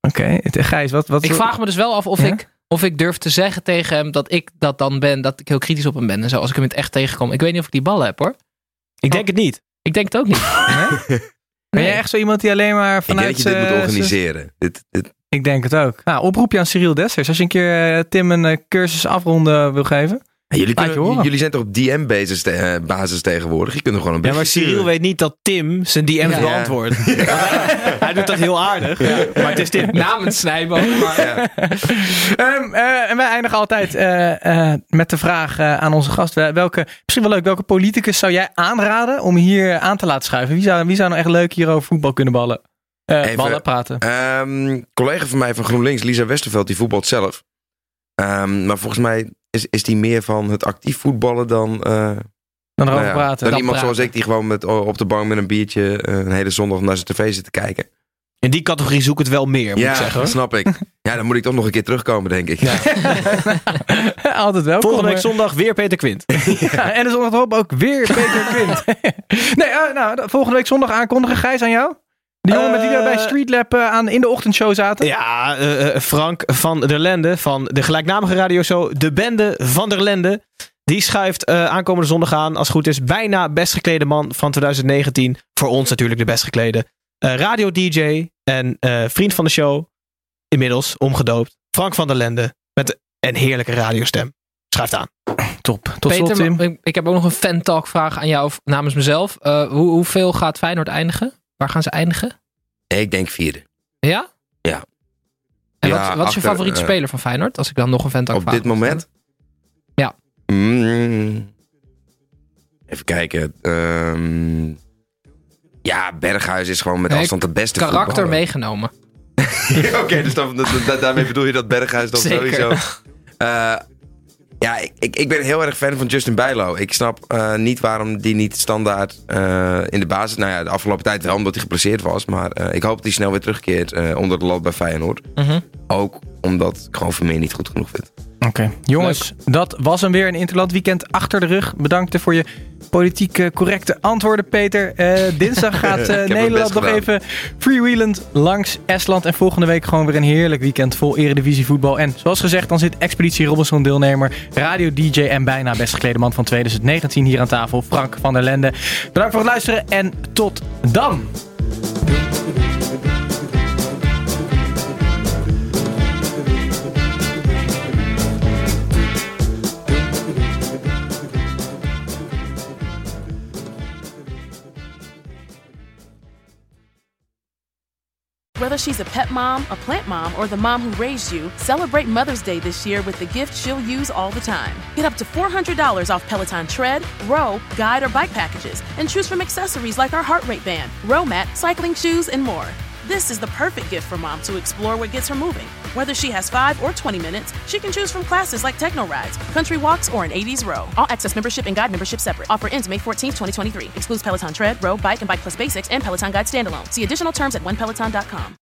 Oké, het- Gijs, wat... wat Ik vraag me dus wel af of, Ja? ik, of ik durf te zeggen tegen hem dat ik dat dan ben. Dat ik heel kritisch op hem ben en zo. Als ik hem in het echt tegenkom. Ik weet niet of ik die ballen heb hoor. Ik denk het niet. Ik denk het ook niet. (laughs) Ben jij echt zo iemand die alleen maar Ik denk vanuit... dat je dit moet eh, organiseren. Dit, dit, Ik denk het ook. Nou, oproepje aan Cyril Dessers. Als je een keer eh, Tim een eh, cursus afronden wil geven. jullie, kunnen, jullie zijn toch op DM-basis te- eh, basis tegenwoordig? Je kunt er gewoon een Ja, maar Cyril sturen. weet niet dat Tim zijn DM's Ja. beantwoordt. Hij, (laughs) hij doet dat heel aardig. Maar het is Tim. Namens Snijboom. Maar Ehm, eh, en wij eindigen altijd eh, eh, met de vraag aan onze gast. Welke, misschien wel leuk, welke politicus zou jij aanraden om hier aan te laten schuiven? Wie zou, wie zou nou echt leuk hier over voetbal kunnen ballen? Eh, Even- ballen, praten. Ehm, collega van mij van GroenLinks, Lisa Westerveld, die voetbalt zelf. Ehm, maar volgens mij is, is die meer van het actief voetballen dan, eh, Dan erover nou ja, praten. dan Dan iemand praten. zoals ik die gewoon met, op de bank met een biertje eh, een hele zondag naar zijn tv zit te kijken. In die categorie zoek het wel meer, moet ja, ik zeggen. hoor. snap ik. (laughs) Ja, dan moet ik toch nog een keer terugkomen, denk ik. (laughs) Altijd welkom. Volgende week zondag weer Peter Quint. (laughs) Ja, en de zondag erop ook weer Peter Quint. nee, nou, de- volgende week zondag aankondigen. Gijs aan jou? De jongen met wie we Eh, bij Streetlab eh, aan, in de ochtendshow zaten. Ja, eh, eh, Frank van der Lende van de gelijknamige radioshow De Bende van der Lende. Die schuift eh, aankomende zondag aan, als het goed is, bijna best geklede man van 2019. Voor ons natuurlijk de best geklede. Eh, Radio-dj en eh, vriend van de show. Inmiddels omgedoopt. Frank van der Lende met een heerlijke radiostem. Schuift aan. Top. Tot slot, Peter, Tim. ik, ik heb ook nog een fan talk vraag aan jou namens mezelf. Eh, hoe, hoeveel gaat Feyenoord eindigen? Waar gaan ze eindigen? Ik denk vierde. Ja? Ja. En Ja, wat, wat is je favoriete eh, speler van Feyenoord? Als ik dan nog een talk Op dit moment? Ja. Mm, even kijken. Ehm, ja, Berghuis is gewoon met Nee, afstand de beste Karakter voetballer. meegenomen. (laughs) Oké, dus dan, da- da- daarmee bedoel je dat Berghuis dan (laughs) Zeker. sowieso... Eh, (laughs) ja, ik, ik, ben heel erg fan van Justin Bijlo. Ik snap eh, niet waarom die niet standaard eh, in de basis... Nou ja, de afgelopen tijd wel, omdat hij geblesseerd was. Maar eh, ik hoop dat hij snel weer terugkeert onder de lat bij Feyenoord. Mhm. Ook omdat ik gewoon Vermeer niet goed genoeg vind. Oké, jongens, dat was hem weer. Een Interland weekend achter de rug. Bedankt voor je politiek eh, correcte antwoorden, Peter. Eh, dinsdag (laughs) gaat eh, Nederland nog even freewheelend langs Estland. En volgende week gewoon weer een heerlijk weekend vol eredivisie voetbal. En zoals gezegd, dan zit Expeditie Robinson deelnemer, radio DJ en bijna best geklede man van 2019 hier aan tafel, Frank van der Lende. Bedankt voor het luisteren en tot dan! Whether she's a pet mom, a plant mom, or the mom who raised you, celebrate Mother's Day this year with the gift she'll use all the time. Get up to $400 off Peloton tread, row, guide, or bike packages, and choose from accessories like our heart rate band, row mat, cycling shoes, and more. This is the perfect gift for mom to explore what gets her moving. Whether she has 5 or 20 minutes, she can choose from classes like techno rides, country walks, or an 80s row. All access membership and guide membership separate. Offer ends May 14th, 2023. Excludes Peloton tread, row, bike, and bike plus basics and Peloton guide standalone. See additional terms at onepeloton.com.